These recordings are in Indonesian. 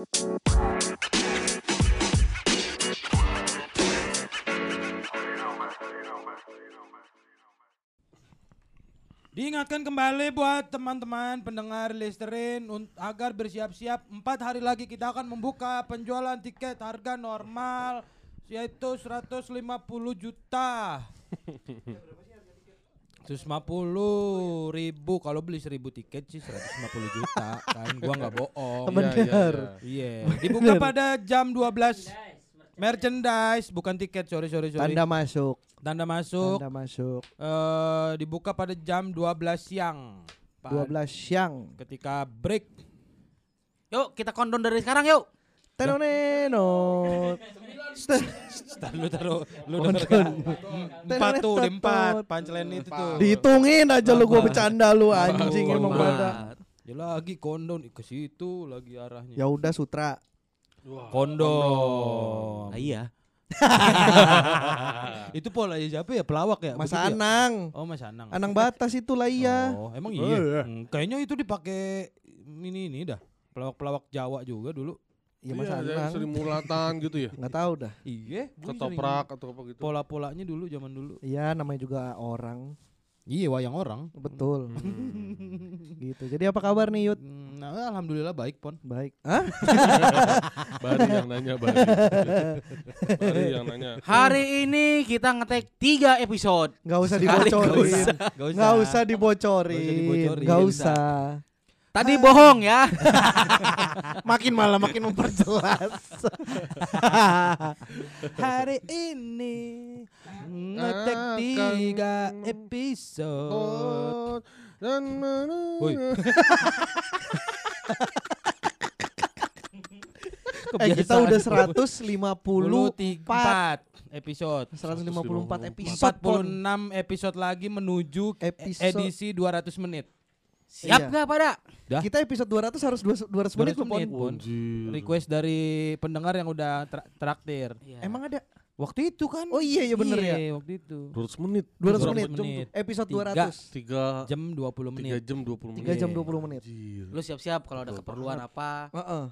Diingatkan kembali buat teman-teman pendengar Listerin agar bersiap-siap empat hari lagi kita akan membuka penjualan tiket harga normal yaitu 150 juta. 150 ribu kalau beli 1000 tiket sih 150 juta kan gua nggak bohong. Bener. Iya, dibuka pada jam 12 merchandise bukan tiket sorry sorry sorry. Tanda masuk. Tanda masuk Tanda masuk. eh dibuka pada jam 12 siang. Pa- 12 siang. ketika break. Yuk kita kondon dari sekarang yuk. Tenoneno. Star lu taruh lu denger kan? Empat tuh, di empat punchline itu tuh. Dihitungin aja lu gua bercanda lu anjing emang pada. Ya lagi kondon ke situ lagi arahnya. Ya udah sutra. Kondon. Ah, iya. itu pola ya siapa ya pelawak ya? Mas Begitu ya? Anang. Oh Mas Anang. Anang batas itu lah iya. Oh, emang iya. Hmm, kayaknya itu dipakai ini ini dah. Pelawak-pelawak Jawa juga dulu. Iya Mas Iya, ada yang Anang. sering mulatan gitu ya. Nggak tahu dah. Iya, Ketoprak atau apa gitu. Pola-polanya dulu zaman dulu. Iya namanya juga orang. Iya, wayang orang. Betul. Hmm. gitu. Jadi apa kabar nih Yud? Hmm, Nah, alhamdulillah baik, Pon. Baik. Hah? Bari yang nanya Bari. Bari yang nanya. Hari ini kita ngetek tiga episode. Nggak usah dibocorin. Gak Nggak usah dibocorin. Nggak usah dibocorin. Nggak usah. Tadi bohong ya. Makin malah makin memperjelas. Hari ini ngetek tiga episode. Dan eh kita udah 154 empat episode. 154 episode Pon. 46 episode lagi menuju Episode- edisi 200 menit. Siap Iya. nggak pada? Dah. Kita episode 200 harus 200 200 menit 200 loh, Pon. Request dari pendengar yang udah tra- traktir. Emang ada? Waktu itu kan? Oh iya iya bener ya. Iya, waktu itu. 200 menit. 200 200 menit. menit. Episode Tiga. 200. 3 Jam 20 3 menit. jam 20 menit. 3 jam Iya. 20 menit. Anjir. Lu siap-siap kalau ada keperluan apa. Heeh.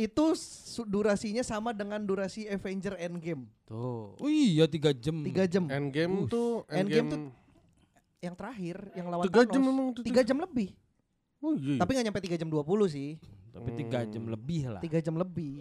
Itu su- durasinya sama dengan durasi Avenger Endgame. Tuh. Oh iya 3 jam. 3 jam. Endgame tuh Endgame Endgame tuh Yang terakhir yang lawan Tiga Thanos. jam memang tuh. 3 jam lebih. Oh iya. Tapi nggak nyampe 3 jam 20 sih. Tapi 3 jam Hmm. lebih lah. 3 jam lebih.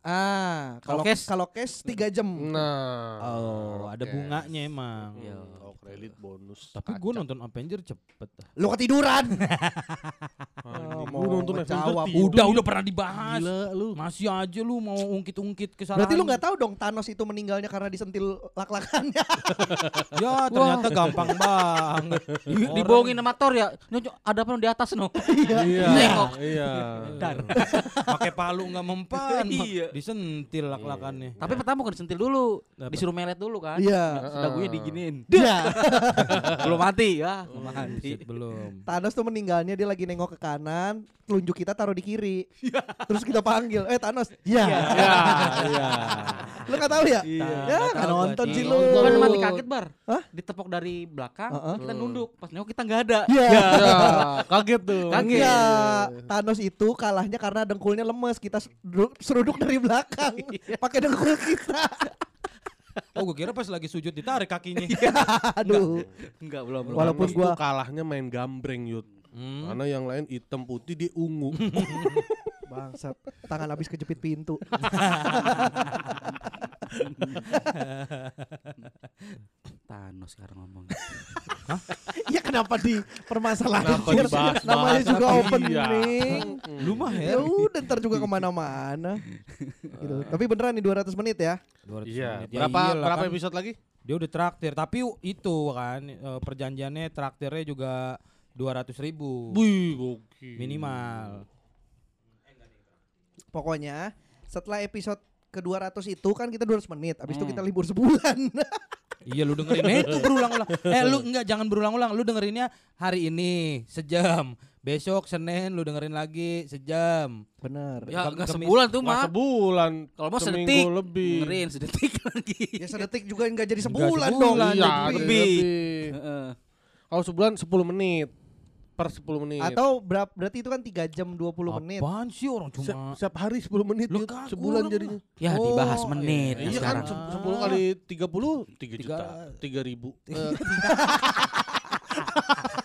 Ah, kalau Kalau cash? kalau cash 3 jam. Nah. Oh, ada bunganya emang. Iya. Oh, kredit bonus. Tapi gue nonton Avenger cepet. Lu ketiduran. Mau lu nonton. Avenger. Udah, udah pernah dibahas. Gila lu. Masih aja lu mau ungkit-ungkit kesalahan. Berarti lu nggak tahu dong Thanos itu meninggalnya karena disentil lak-lakannya. Ya, ternyata gampang banget. Di- Dibohongin sama Thor ya. Nyocok ada apa di atas no? Iya. Nengok. Iya. Pakai palu nggak mempan. Iya. Disentil lak-lakannya. Tapi pertama bukan disentil dulu, disuruh melet dulu kan. Iya. Dagunya diginiin. Dia Belum mati ya, belum mati. Belum. Thanos tuh meninggalnya dia lagi nengok ke kanan, telunjuk kita taruh di kiri. Terus kita panggil, "Eh Thanos." Iya. Iya. Iya. Lu nggak tahu ya? Iya. Ya, tahu nonton sih lu. Bukan mati kaget bar. Hah? Ditepok dari belakang, Heeh. kita nunduk. Pas nengok kita nggak ada. Iya. Ya, kaget tuh. Kaget. Iya, Thanos itu kalahnya karena dengkulnya lemes. Kita seru- seruduk dari belakang, pakai dengkul kita. Oh, gue kira pas lagi sujud ditarik kakinya. Aduh, Enggak belum belum. Walaupun tuh kalahnya main gambreng yud. Hmm. Karena yang lain hitam putih dia ungu. bangsat. Tangan habis kejepit pintu. Thanos sekarang ngomong. Ya kenapa di permasalahan? Kenapa Namanya juga opening. Lu mah Ya ya. udah ntar juga ke mana-mana. gitu. Tapi beneran nih 200 menit ya? 200 Iya. menit. Ya Berapa iyalah berapa kan. episode lagi? Dia udah traktir, tapi itu kan eh, perjanjiannya traktirnya juga 200 ribu Wih, gokil. minimal. Pokoknya setelah episode ke 200 itu kan kita 200 menit. Habis itu Hmm. kita libur sebulan. Iya lu dengerin eh, itu berulang-ulang. Eh lu enggak jangan berulang-ulang. Lu dengerinnya hari ini sejam. Besok Senin lu dengerin lagi sejam. Bener. Ya enggak sebulan tuh mah. sebulan. Kalau mau seminggu sedetik lebih. dengerin sedetik lagi. Ya sedetik juga nggak jadi sebulan, sebulan, dong. Iya, lebih. lebih. Heeh. Kalau sebulan 10 menit. Per 10 menit. Atau berapa berarti itu kan 3 jam 20 menit. Apaan sih orang Se- cuma setiap hari 10 menit Yud. kagak sebulan orang jadinya. Ya Oh, dibahas iya. menit Iya kan sekarang. se- 10 kali 30 3 juta. Tiga- 3 ribu.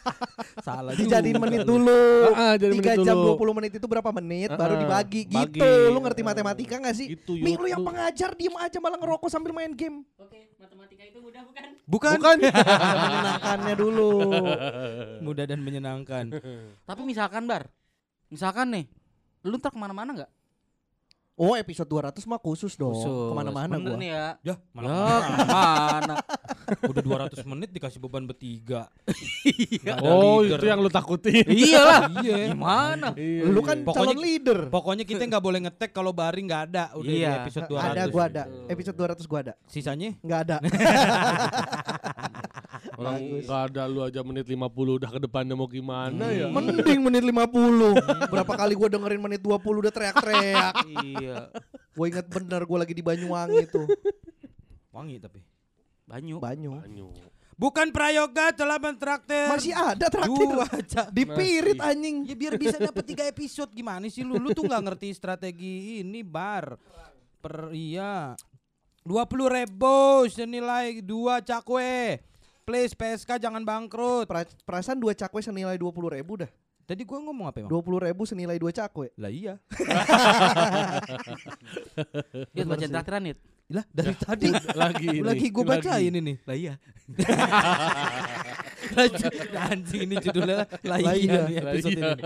salah Dijadiin juga menit lu. dulu. Ah, ah, jadi 3 menit jam dulu. 20 menit itu berapa menit Ah, baru ah, dibagi bagi. gitu. Lu ngerti matematika gak sih? Gitu, Mi, lu yang pengajar diem aja malah ngerokok sambil main game. Oke, matematika itu mudah bukan? Bukan. Bukan. Menyenangkannya dulu. Mudah dan menyenangkan. Tapi misalkan bar, misalkan nih, lu ntar ke mana-mana nggak? Oh episode 200 mah khusus dong. Khusus. Ke mana-mana nih ya. Ya, Ya, mana ke mana? udah 200 menit dikasih beban bertiga. Ada Oh, leader. itu yang lu takutin. Iyalah. Iya. Gimana? Iya, Lu kan iya. Pokoknya- calon leader. Pokoknya kita nggak boleh ngetek kalau Bari nggak ada udah di Iya. episode 200. Ada gua ada. Betul. Episode 200 gua ada. Sisanya Nggak ada. Orang enggak ada lu aja menit 50 udah ke depannya mau gimana ya? Mending menit 50. Berapa kali gua dengerin menit 20 udah teriak-teriak. Iya. Gua inget bener gua lagi di Banyuwangi tuh. wangi tapi. Banyu. Banyu. Banyu. Bukan Prayoga telah mentraktir Masih ada traktir. dua Dipirit anjing. Ya biar bisa dapat tiga episode gimana sih lu? Lu tuh nggak ngerti strategi ini bar. Per iya. Dua puluh ribu senilai dua cakwe. Please PSK jangan bangkrut. Pra- perasaan dua cakwe senilai 20 ribu dah. Tadi gua ngomong apa emang? 20 ribu senilai dua cakwe. Lah iya. Dia baca traktiran Nit. Lah dari tadi Lagi ini. lagi gua bacain ini. Lah iya. Anjing ini judulnya lah iya iya. nih episode Lah iya. ini.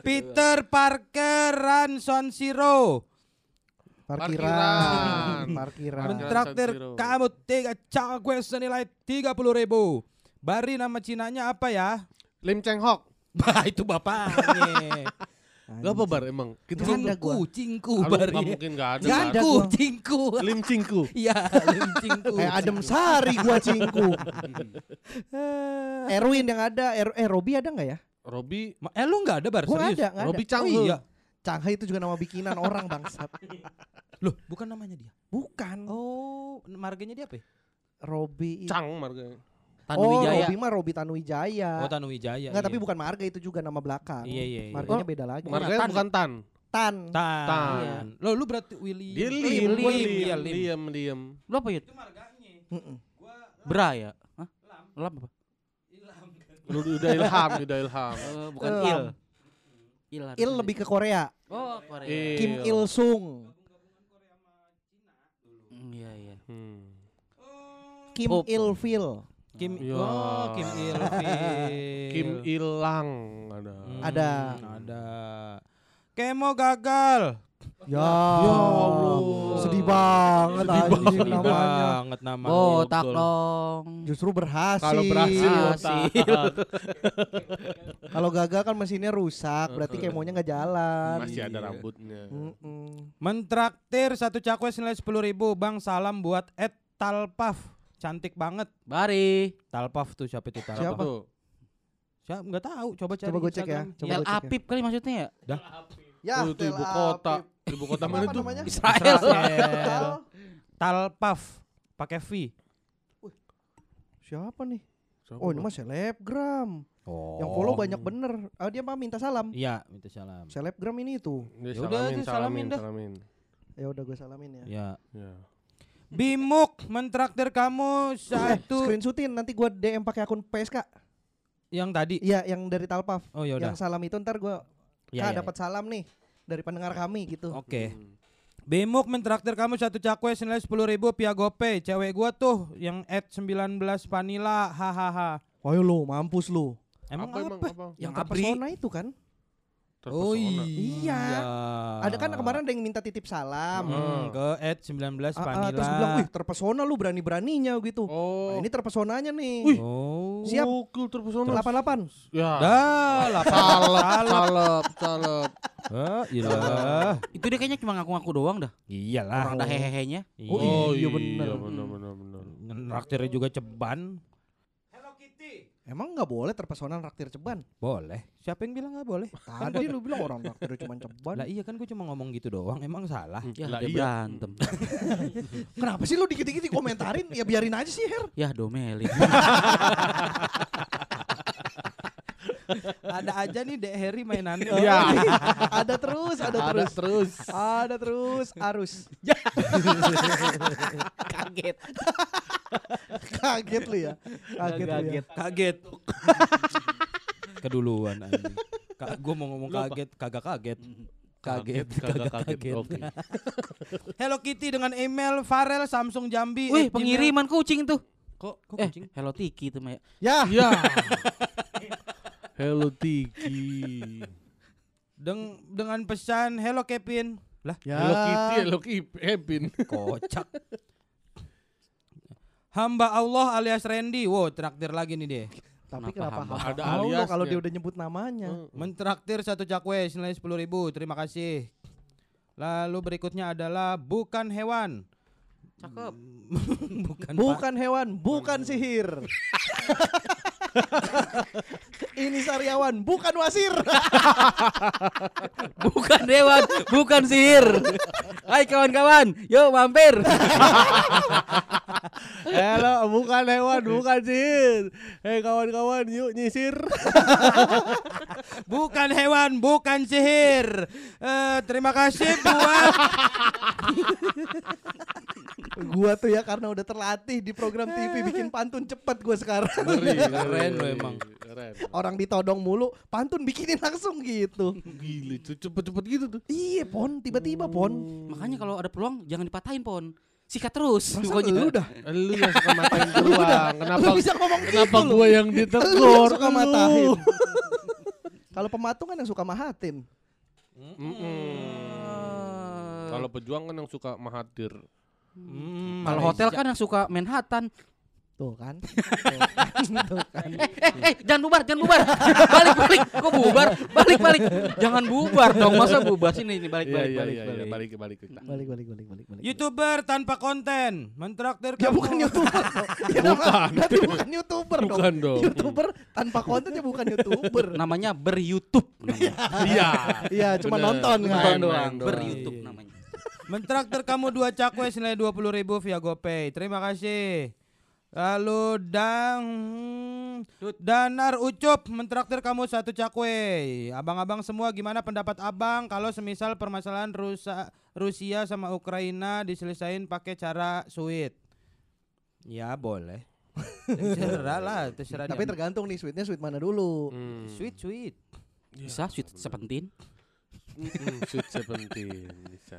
Peter Parker Ranson Zero Parkiran. Parkiran. mentraktir kamu tiga cakwe senilai tiga puluh ribu. Bari nama Cinanya apa ya? Lim Cheng Hok. Bah itu bapaknya. Gak apa bar emang? Kita Nggak ada Cingku, gua. cingku Aduh, Bari. nggak mungkin gak ada. Bar. ada Cingku, gua. cingku. Lim Cingku. Iya, lim cingku. Kayak Adem Sari gua cingku. Erwin yang ada, er eh Robi ada nggak ya? Robi Eh lu nggak ada bar Gua serius? ada, nggak ada. Robi Oh Canghe. iya. Canghe itu juga nama bikinan orang bangsat. Loh, bukan namanya dia. Bukan. Oh, marganya dia apa? ya? Robi. Cang marganya. Tanu oh. Robi mah Robi Tanuwijaya. Oh, Tanuwijaya. Enggak, iya. tapi bukan marga itu juga nama belakang. Iya, iya, iya. Marganya beda lagi. Marganya Tan. bukan Tan. Tan. Tan. Tan. Lo lu berarti Willy. Dia Lim, Lim, Lim, Lim, iya, Lim. Diem. Lu apa Yud? Mm-mm. Bra ya? Hah? Lam apa? Lu udah ilham, udah ilham. Eh, bukan Lam. Il. Il. Il lebih ke Korea. Oh, Korea. Il. Kim Il Sung. Mm, Iya, iya. Hmm. Kim Oh. Il Fil. Kim Ya. Oh, Kim Ilfil. Kim Ilang ada. Hmm, Ada. Ada. Kemo gagal. Ya, Ya Allah. Sedih banget Sedih anjing Sedih namanya. banget namanya. Botak betul. dong. Justru berhasil. Kalau berhasil botak. Kalau gagal kan mesinnya rusak, berarti kemonya nggak jalan. Masih ada Iya. rambutnya. Mm-mm. Mentraktir satu cakwe senilai sepuluh ribu. Bang salam buat Ed Talpaf. Cantik banget. Bari. Talpaf tuh siapa itu Talpaf? Siapa? Tuh. Siapa? Nggak tahu. Coba cari. Coba gua cek ya. Coba ya. Apip kali maksudnya ya? Ya, Oh, itu ibu kota. Ibu kota mana itu? namanya? Israel. Israel. Talpaf. Pakai V. Siapa nih? Siapa, Oh, ini mah selebgram. Oh. Yang follow banyak bener. Ah, dia mah minta salam. Iya, minta salam. Selebgram ini tuh. Dia Ya udah, salamin, salamin salamin, dah. salamin. Ya udah gue salamin ya. Ya. Ya. Bimuk mentraktir kamu Eh, satu screenshotin nanti gue DM pakai akun PSK. yang tadi. Iya, yang dari Talpaf. Oh ya udah. Yang salam itu ntar gue Ya, Kak ya, dapat salam nih dari pendengar kami gitu. Oke. Hmm. Bimuk mentraktir kamu satu cakwe senilai sepuluh ribu via GoPay. Cewek gua tuh yang at 19 Vanilla. Hahaha. Ayo lu, mampus lu. Emang apa, apa? emang apa? Yang terpesona itu kan? Oh Terpesona. iya. Iya. Ada kan kemarin ada yang minta titip salam. Hmm, ke at 19 Ah, ah, Vanilla. terus gue bilang, wih terpesona lu berani-beraninya gitu. Oh. Nah, ini terpesonanya nih. Wih. Oh. Siap. Gokil terpesona. 88. Ya. Dah, lapan. Salep, salep, salep. Ah, iyalah. Itu dia kayaknya cuma ngaku-ngaku doang dah. Iyalah. Orang ada hehehenya. Oh, Oh iya, iya bener. bener bener bener. Traktirnya juga ceban. Emang nggak boleh terpesona raktir ceban? Boleh. Siapa yang bilang nggak boleh? Tadi lu bilang orang raktir cuma ceban. Lah iya kan gue cuma ngomong gitu doang. Emang salah. Ya, Lah dia iya. berantem. Kenapa sih lu dikit-dikit dikomentarin? Ya biarin aja sih Her. ya, domelin. Ada aja nih Dek Heri mainannya. Iya. ada terus, ada, Ada terus. terus. Ada terus arus. Kaget. Kaget lu ya. Kaget, lu ya. Kaget. Keduluan anjing. Ka gua mau ngomong kaget, kagak kaget. Kaget, kagak kaget. kaget. Oke. Hello Kitty dengan email Farel Samsung Jambi. Wih, pengiriman kucing tuh. Kok kok Eh, kucing? Hello Tiki tuh Maya. Ya, Ya. Hello Tiki. Deng dengan pesan Hello Kevin. Lah, ya. Hello Kitty, Hello Kevin. kocak. Hamba Allah alias Randy. Wow, traktir lagi nih deh. Tapi Kenapa kenapa hamba? Ada aliasnya. kalau dia udah nyebut namanya? Mentraktir satu cakwe senilai 10.000 ribu. Terima kasih. Lalu berikutnya adalah bukan hewan. Cakep. bukan. Bukan hewan, bukan sihir. Ini sariawan, bukan wasir. Bukan dewan, bukan sihir. Hai kawan-kawan, yuk mampir. Hello, bukan hewan, bukan sihir. Hei kawan-kawan, yuk nyisir. Bukan hewan, bukan sihir. Eh, terima kasih buat gua tuh ya karena udah terlatih di program TV bikin pantun cepet gua sekarang. Ngeri, Keren lo emang. Keren. Orang ditodong mulu, pantun bikinin langsung gitu. Gila, cepet-cepet gitu tuh. Iya pon, tiba-tiba pon. Makanya kalau ada peluang jangan dipatahin pon. Sikat terus. Perasaan Pokoknya lu dah. Lu yang suka matain peluang. Kenapa Lu bisa ngomong kenapa gitu lu. gua yang Lu yang ditegur? suka matahin. Kalau pematung kan yang suka mahatin. Mm-mm. Kalau pejuang kan yang suka mahathir. Hmm, Kalau hotel kan yang suka Manhattan. Tuh kan. Tuh kan. Tuh kan. Eh, eh, jangan bubar, jangan bubar. balik, balik. Kok bubar? Balik, balik. Jangan bubar dong. Masa bubar sini ini balik, Iya balik, iya balik, iya iya, balik. balik balik kita. Balik balik balik balik balik. YouTuber tanpa konten mentraktir Ya kamu. bukan youtuber. Ya bukan. Berarti bukan youtuber dong. Bukan dong. Youtuber tanpa konten ya bukan youtuber. Namanya ber-YouTube. namanya. Iya. Iya, cuma nonton Nonton kan. Main, doang, ber-YouTube namanya. Mentraktir kamu dua cakwe senilai 20.000 ribu via GoPay. Terima kasih. Lalu dang Danar Ucup mentraktir kamu satu cakwe. Abang-abang semua gimana pendapat abang kalau semisal permasalahan Rusa, Rusia sama Ukraina diselesain pakai cara sweet? Ya boleh. terserah lah, terserah. Tapi dia. tergantung nih sweetnya sweet mana dulu. Hmm. sweet sweet. Bisa sweet sepentin. Mm-mm, Sweet Seventeen bisa.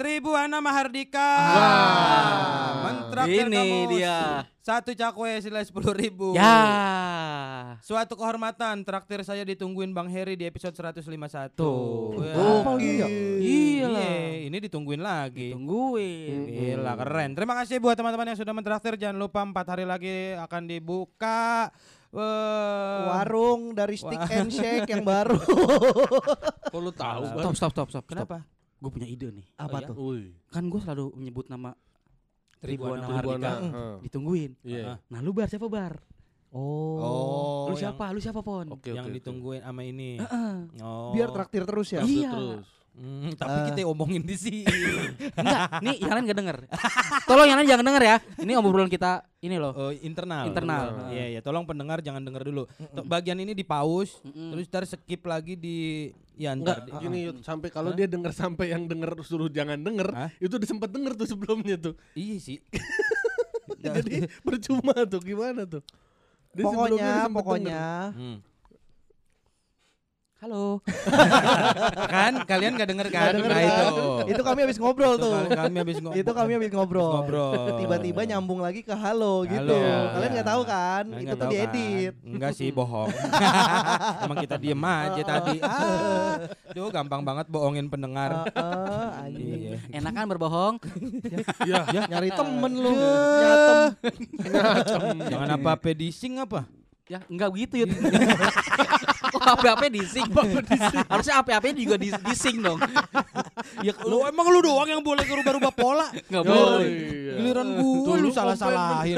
Tribuana Mahardika. Wah. Mentraktir Ini kamu dia. Satu cakwe senilai 10.000 ribu. Ya. Suatu kehormatan traktir saya ditungguin Bang Heri di episode 151. Tuh. Ya. Oh? Iya. Iya, ini ditungguin lagi. Tungguin. Gila keren. Terima kasih buat teman-teman yang sudah mentraktir. Jangan lupa empat hari lagi akan dibuka eh, Warung dari Stick Wah. and Shake yang baru. Kok lu tahu? Stop, stop, stop, stop. Kenapa? Gue punya ide nih. Apa iya? tuh? Wih. Kan gue selalu menyebut nama Tribuana Tribuana. Mahardika. Heeh. Ditungguin. Iya. Nah lu bar siapa bar? Oh. lu yang- siapa? Lu siapa pon? Oke yang oke. ditungguin sama ini. Heeh. Oh. Biar traktir terus ya. Iya. Terus. Hmm, tapi Eh. kita omongin di sini. Enggak, nih yang lain gak denger. Tolong yang lain jangan denger ya. Ini obrolan kita ini loh. Oh, internal. Internal. Iya, iya. Tolong pendengar jangan denger dulu. Tuh, Bagian ini di pause, Mm-mm. terus ntar skip lagi di ya Enggak, gini Yud, sampai kalau dia denger sampai yang denger suruh jangan denger, Hah? itu udah sempet denger tuh sebelumnya tuh. Iya sih. Jadi percuma tuh gimana tuh? Dia sebelumnya Pokoknya, pokoknya Hmm. Halo. kan kalian gak denger kan? Nggak denger Nah, kan? itu. itu kami habis ngobrol Itu tuh. kali- kami habis ngobrol. Itu kami habis ngobrol. Ngobrol. Tiba-tiba nyambung lagi ke halo gitu. Halo. Kalian nggak tahu kan? Kalian itu nggak tuh tahu diedit. kan? Enggak sih bohong. Emang kita diem aja tadi. Ah, Duh gampang banget bohongin pendengar. Iya. Enak kan berbohong? Iya. Nyari temen lu. Nyatem. Jangan apa pedising apa? Ya enggak begitu ya. Apa-apa dising? Harusnya apa-apa juga di dising dong. Ya lu emang lu doang yang boleh rubah-rubah pola. Enggak Oh, boleh. iya. Giliran gua lu salah-salahin.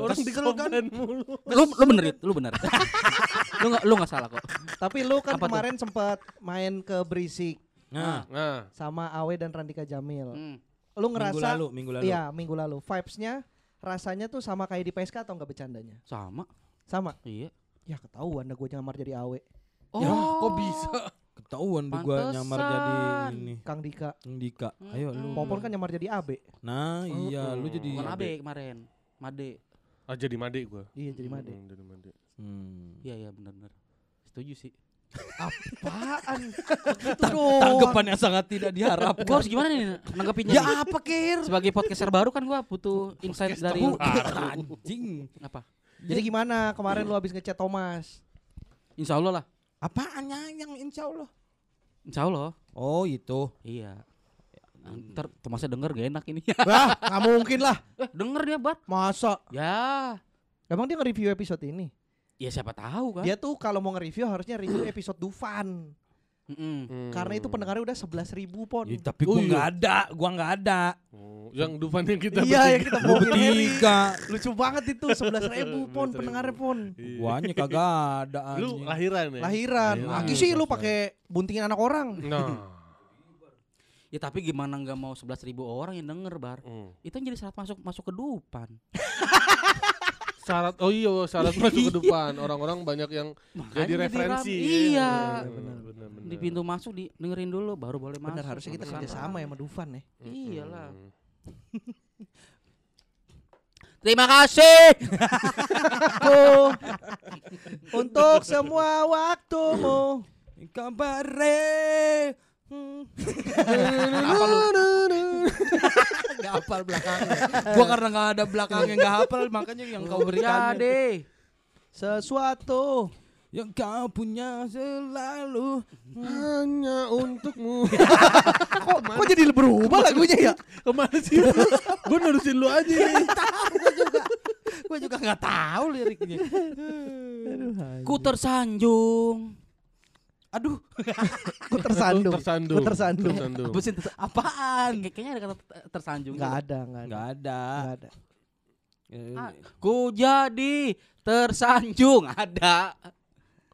Orang di Kesel kan? mulu. Lu lu bener itu, lu bener. lu enggak lu enggak salah kok. Tapi lu kan Apa kemarin sempat main ke Berisik Nah, Nah, sama Awe dan Randika Jamil. Hmm. Lu minggu ngerasa lalu, minggu lalu. Iya, minggu lalu. Vibes-nya rasanya tuh sama kayak di PSK atau enggak bercandanya? Sama. Sama. Iya. Ya ketahuan dah gue nyamar jadi awe. Oh, Ya, kok bisa? Ketahuan di gua nyamar jadi ini. Kang Dika. Kang Dika. Ayo lu. Popon kan nyamar jadi abe. Nah, iya lu jadi Bukan Abe kemarin. Made. Ah jadi made gua. Iya jadi made. Hmm, jadi made. Hmm. Iya iya benar-benar. Setuju sih. Apaan? Begitu dong. Tanggapan yang sangat tidak Gua diharapkan. harus gimana nih nanggepinnya? Ya nih? apa Kir? Sebagai podcaster baru kan gua butuh insight dari Anjing. apa? Jadi gimana kemarin lu habis ngechat Thomas? Insya Allah lah. Apaan yang insya Allah? Insya Allah. Oh itu. Iya. Ntar Thomasnya denger gak enak ini. Wah, nggak mungkin lah. eh denger dia bar. Masa? Ya. Emang dia nge-review episode ini? Ya siapa tahu kan. Dia tuh kalau mau nge-review harusnya review episode Dufan. Hmm. Karena itu pendengarnya udah 11 ribu pon. Ya, tapi gua Oh, iya. nggak ada, gua nggak ada. Oh, yang Dufan yang kita Iya yang kita bertiga. Lucu banget itu 11 ribu pon 11.000. pendengarnya pon. Iya. Guanya kagak ada Lu lahiran ya? Lahiran. Lahiran. Lagi sih lu pakai buntingin anak orang. Nah. Ya tapi gimana nggak mau 11 ribu orang yang denger bar? Hmm. Itu yang jadi syarat masuk masuk ke Dupan. Syarat oh iya syarat masuk ke depan orang-orang banyak yang Makanya jadi referensi. Iya. benar, benar, benar. Di pintu masuk di dengerin dulu baru boleh masuk. Bener harusnya kita kerja sama ya sama Dufan ya. Iyalah. Terima kasih. Tuh. Untuk semua waktumu. Kabare. Hmm. Apa lu? Gak hafal belakangnya. Gua karena gak ada belakangnya gak hafal makanya yang kau berikan. Jadi. Sesuatu. Yang kau punya selalu. Hanya untukmu. Kok, kok jadi berubah lagunya ya? Ke mana sih? Gue nerusin lu aja nih. Gua juga gak tahu liriknya. Ku tersanjung. Aduh, Ku tersandung. Tersandung. Ku tersandung. Tersandung. Tersa- apaan? Kayak- Kayaknya ada kata ter- tersanjung. Enggak ada, enggak ada. Gak ada. Enggak ada. Eh, Ah, Ku jadi tersanjung ada.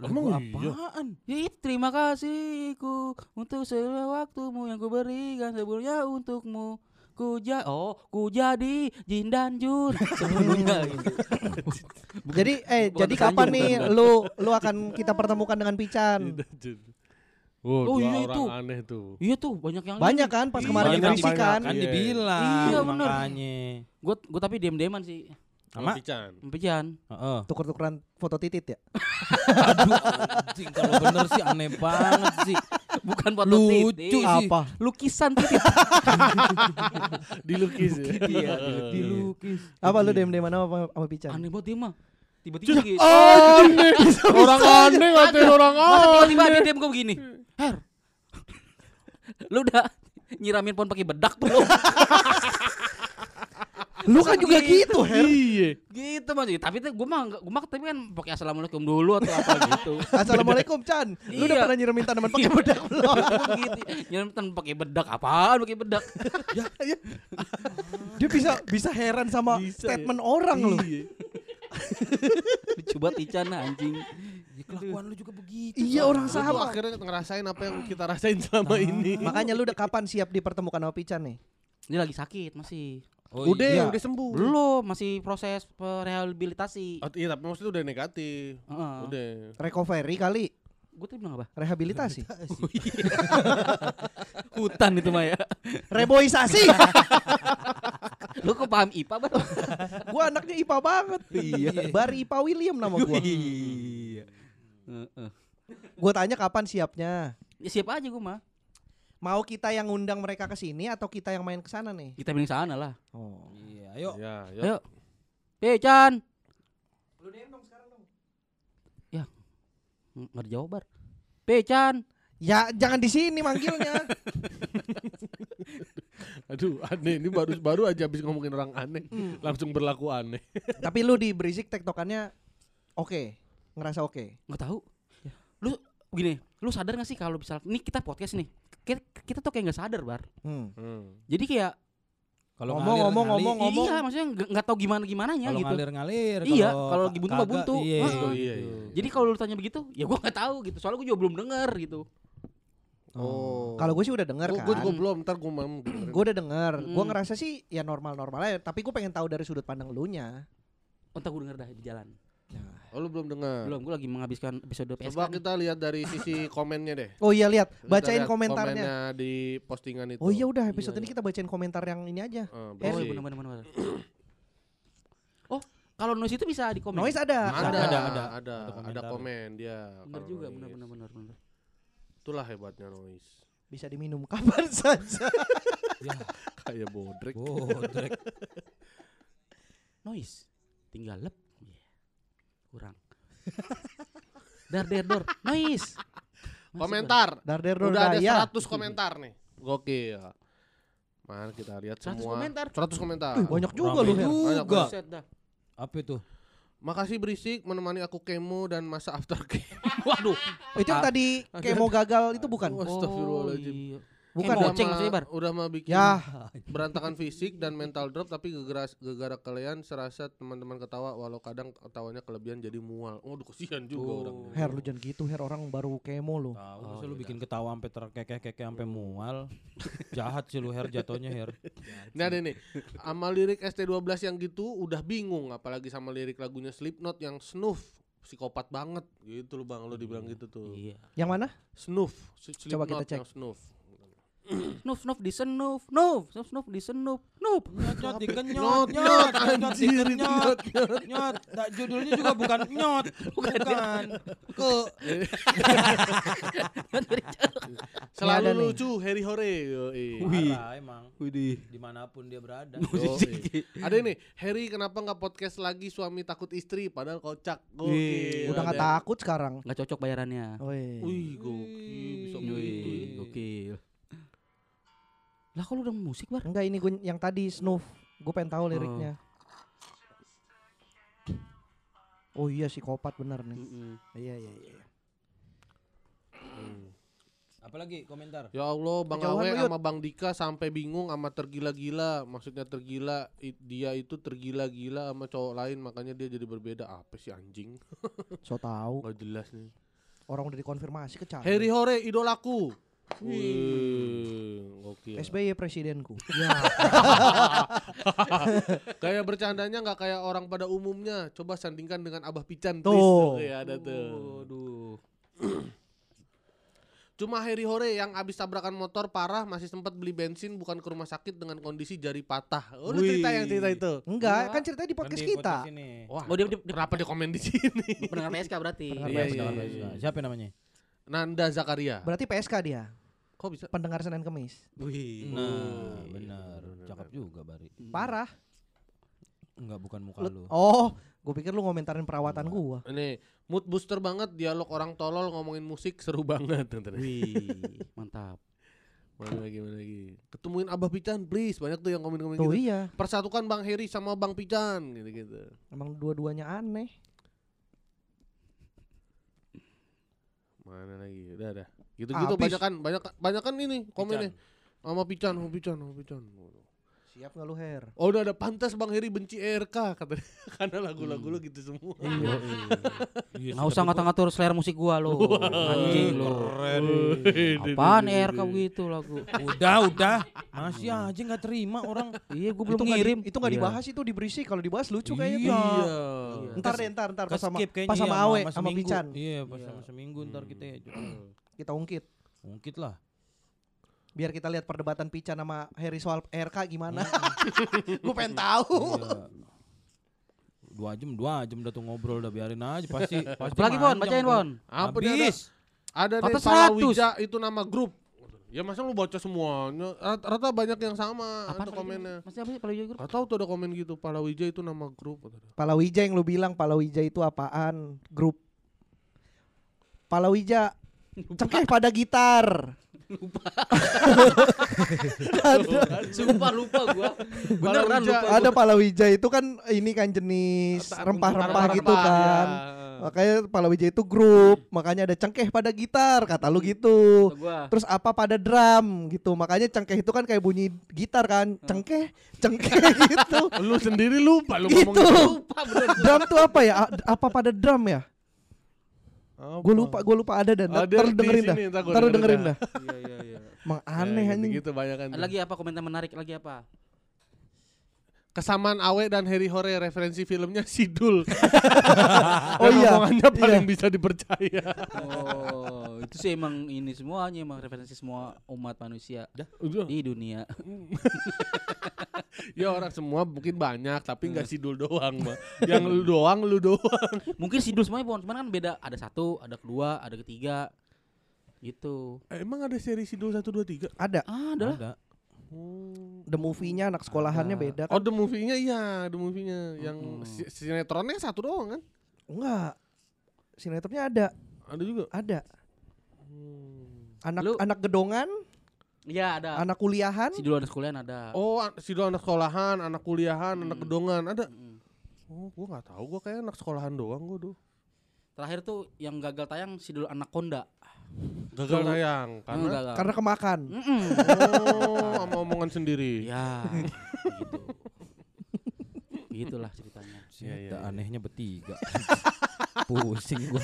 Emang iya? apaan? Ya itu terima kasihku untuk segala waktumu yang ku berikan sebelumnya untukmu. Ku ja oh ku jadi Jin dan Jun sebelumnya gitu. Jadi eh bukan jadi kapan nih lu lu akan kita pertemukan dengan Pican? Oh, Oh, iya orang itu. aneh tuh. Iya tuh banyak yang Banyak kan pas Iya, kemarin banyak, yang berisi banyak. kan. Kan Iya. dibilang Iya, bener. makanya. Gue gue tapi diam-diaman sih. Sama? Pican. Empijan. Heeh. Tuker-tukeran foto titit ya. Aduh anjing kalau bener sih aneh banget sih. Bukan foto Lucu titik. sih. Apa? Lukisan titik. Dilukis ya. Iya, Dilukis. Apa lu dem-dem mana sama, sama Pican? Aneh banget dia mah. Tiba-tiba gitu. Aneh. Orang aneh ngatain orang Masa tiba-tiba aneh. dia diam gue begini. Her. Lu udah nyiramin pohon pakai bedak belum? Lu kan juga gitu, Her. Iya. gitu mas tapi tuh gue mah gue mah tapi kan pakai assalamualaikum dulu atau apa gitu Assalamualaikum Chan. Lu udah Iya. pernah nyiramin tanaman pakai bedak belum? gitu nyiram tan pakai bedak apaan pakai bedak Dia bisa bisa heran sama Bisa statement orang lu. Iya. coba Ican anjing Ya, kelakuan lu juga begitu. Iya orang sama. akhirnya ngerasain apa yang kita rasain selama ini. Makanya lu udah kapan siap dipertemukan sama Pican nih? ini lagi sakit masih Oh, udah, iya. udah sembuh. belum masih proses rehabilitasi Oh, iya, tapi maksudnya udah negatif. Heeh. Udah. Recovery kali, gue tadi bilang apa rehabilitasi, hutan itu mah ya reboisasi. lu kok paham IPA bang gua anaknya IPA banget. Iya. Bari IPA William nama gua. iya Heeh. Gua tanya kapan siapnya? ya siap aja gue mah Mau kita yang ngundang mereka ke sini atau kita yang main ke sana nih? kita pilih sana lah Oh. Iya, ayo. Ya, ya. ayo Eh Chan Lu DM dong sekarang dong. nggak dijawab bar Pe Chan Ya jangan di sini manggilnya. Aduh, aneh ini baru baru aja habis ngomongin orang aneh, Hmm. langsung berlaku aneh. Tapi lu di berisik tektokannya oke, ngerasa oke. nggak tahu lu gini lu sadar gak sih kalau misal ini kita podcast nih kita, kita tuh kayak nggak sadar bar Hmm. Hmm. jadi kayak Kalau Ngomong, ngalir, ngomong, ngalir. ngomong, ngomong. iya maksudnya nggak tahu gimana gimananya Kalau gitu ngalir ngalir. Iya, kalau lagi buntu mah buntu. Iya. Oh, iya, gitu. iya. jadi kalau lu tanya begitu ya gua nggak tahu gitu soalnya gua juga belum denger gitu Oh. Kalau gue sih udah denger gue kan. juga belum, ntar gue mau. Gue udah denger. Gue Mm. ngerasa sih ya normal-normal aja. Tapi gue pengen tahu dari sudut pandang lu nya. Entar gue denger dah di jalan Oh lu belum dengar. Belum, gue lagi menghabiskan episode PSK. Coba kita lihat dari sisi komennya deh. Oh iya lihat, bacain lihat komentarnya. komennya di postingan itu. Oh iya udah episode Iya, ini kita bacain komentar yang ini aja. Eh, Oh, iya, benar benar benar. Oh, kalau noise itu bisa di komen. Noise ada. ada, Ada, ada, ada. ada, Ada ada, komen dia. Benar juga, benar benar benar benar. Itulah hebatnya noise. Bisa diminum kapan saja. Ya, Kayak bodrek. bodrek. Noise. Tinggal lep. Kurang. dar der dor. Noise. Komentar. Darder Udah ada Dordaya. 100 komentar nih. Gokil. Mana kita lihat 100 semua. komentar. 100 komentar. Wih, banyak juga lu. Banyak, juga. Dah. Apa itu? Makasih berisik menemani aku kemo dan masa aftercare. Waduh. Itu yang tadi kemo gagal itu bukan? Oh, Astagfirullahaladzim. iya. Bukan ya? goceng maksudnya, Bar? Udah mah bikin Ya, berantakan fisik dan mental drop tapi gegara gegara kalian serasa teman-teman ketawa walau kadang ketawanya kelebihan jadi mual. Oh, aduh kesian juga Oh. orangnya. Her lu jangan gitu Her orang baru kemo lu. Tahu Oh, masa lu iya bikin ketawa sampai terkekeh-kekeh sampai mual. Jahat sih lu Her jatuhnya Her. Ini ada nih. Sama lirik ST12 yang gitu udah bingung apalagi sama lirik lagunya Slipknot yang snoof psikopat banget gitu lu Bang lu dibilang gitu tuh. Iya. Yang mana? Snoof. Coba kita cek. Yang snoof. Snoof snoof di senoof. Noof, snoof snoof di senoof. Noof. Nyot nyot dikenyot Nyot, nyot nyot, nyot. Nah, judulnya juga bukan nyot. Bukan. Ke Selalu lucu Harry Hore. Parah emang. Widih. Di mana pun dia berada. Ada nih, Harry kenapa nggak podcast lagi suami takut istri padahal kocak. Gokil. Udah nggak takut sekarang. Nggak cocok bayarannya. Wih, gokil bisa Wih. begitu. Wih, gokil. Lah kalau udah musik, Bar? Enggak ini gue yang tadi Snoof. Gue pengen tahu liriknya. Oh iya psikopat bener nih. Mm-mm. Iya iya iya. Hmm. Apalagi komentar? Ya Allah, Bang Awe sama Bang Dika sampai bingung sama tergila-gila. Maksudnya tergila, dia itu tergila-gila sama cowok lain, makanya dia jadi berbeda. Apa sih anjing? So tahu Gak jelas nih. orang udah dikonfirmasi ke Chandra. Harry Hore, idolaku. Wih, gokil. SBY presidenku. Kayak bercandanya nggak kayak orang pada umumnya. Coba sandingkan dengan Abah Pican, Tuh. please. Oke, ada tuh. Waduh. Cuma Harry Hore yang abis tabrakan motor parah masih sempat beli bensin bukan ke rumah sakit dengan kondisi jari patah. Oh, lu cerita yang cerita itu. Enggak, kan ceritanya di Kan podcast di kita. Wah, Oh, dia, dia, dia kenapa dia komen di sini? pendengar PSK berarti. Pendengar Iya, PSK. iya, iya. PSK. Siapa namanya? Nanda Zakaria. Berarti PSK dia. Kok bisa? Pendengar Senin Kemis. Wih. Nah, benar. Cakep juga Bari. Parah. Enggak bukan muka Lu- lu. oh, gue pikir lu ngomentarin perawatan gua. Ini mood booster banget dialog orang tolol ngomongin musik seru banget. Wih, mantap. Mana lagi, mana lagi. Ketemuin Abah Pican, please. Banyak tuh yang komen-komen gitu. iya, Persatukan Bang Heri sama Bang Pican gitu-gitu. emang dua-duanya aneh. Mana lagi? Udah, udah. Gitu-gitu Habis. banyak kan, banyak banyak kan ini komennya. Sama Pican, sama Pican, sama Pican. Siap nggak lu Her? Oh udah ada pantas Bang Heri benci RK katanya karena lagu-lagu lu gitu semua. Iya. Iya, Nggak usah ngatur-ngatur selera musik gua lo. Anjing lo. Keren. Apaan RK begitu lagu? Udah, udah. Masih aja nggak terima orang. Iya, gua belum itu nggak di- ngirim. itu nggak Iya. dibahas itu di berisi kalau dibahas lucu kayaknya. Iya. Iya. Ntar deh, ntar ntar pas sama pas sama iya, Awe sama. Pican Iya, pas Iya. sama seminggu ntar kita ya. Kita ungkit. Mungkin lah. Biar kita lihat perdebatan Pican sama Harry soal RK gimana. gue pengen tahu. Iya. Dua jam, dua jam udah tuh ngobrol udah biarin aja pasti. pasti Apalagi Bon, bacain. Bon. Apa dia ada? Habis. Ada deh Palawija itu nama grup. Ya masa lu baca semuanya? Rat- Rata banyak yang sama Apa ada komennya. Masih apa sih kalau grup? Gak tahu tuh ada komen gitu Palawija itu nama grup. Palawija yang lu bilang Palawija itu apaan? Grup. Palawija cengkeh pada gitar. Sumpah lupa gua. Beneran Palawija. lupa. Ada Palawija itu kan ini kan jenis rempah-rempah gitu kan. Makanya Palawija itu grup, makanya ada cengkeh pada gitar kata lu gitu. Terus apa pada drum gitu. Makanya cengkeh itu kan kayak bunyi gitar kan. Cengkeh, cengkeh gitu. Lu sendiri lupa lu gitu. ngomong Lupa bener. drum tuh apa ya? A- Apa pada drum ya? Gue lupa, gue lupa ada dan ntar lu di dengerin dah. ntar Ntar lu dengerin dengerin dah. Iya iya iya. Emang aneh anjing. Gitu banyak kan. Lagi apa komentar menarik lagi apa? Kesamaan Awe dan Harry Hore referensi filmnya Sidul. Oh iya, omongannya paling iya. bisa dipercaya. Oh, itu sih emang ini semuanya emang referensi semua umat manusia Udah. di dunia. ya orang semua mungkin banyak tapi nggak Sidul doang mah. Yang lu doang lu doang. Mungkin sidul semuanya pon, cuman kan beda. Ada satu, ada kedua, ada ketiga. Gitu. Eh, Emang ada seri Sidul 1 2 3? Ada. Ah, ada. Ada. The movie-nya anak sekolahannya Ada. beda Oh, kan? the movie-nya iya, the movie-nya yang si- sinetronnya satu doang kan? Enggak. Sinetronnya ada, Ada juga. ada. Anak Lu- anak gedongan, Iya, ada. anak kuliahan. Sidul ada sekalian ada. Oh, an- Sidul anak sekolahan, anak kuliahan, anak Mm. gedongan ada. Mm. Oh, gua nggak tahu, gua kayak anak sekolahan doang gua tuh. Terakhir tuh yang gagal tayang Sidul Anaconda. Gagal Tuh. tayang Hmm, karena gagal. Karena kemakan. Mm-mm. oh, sama omongan sendiri. Ya, gitu. Gitulah ceritanya. Iya, iya, Kita iya. anehnya bertiga. Pusing gua.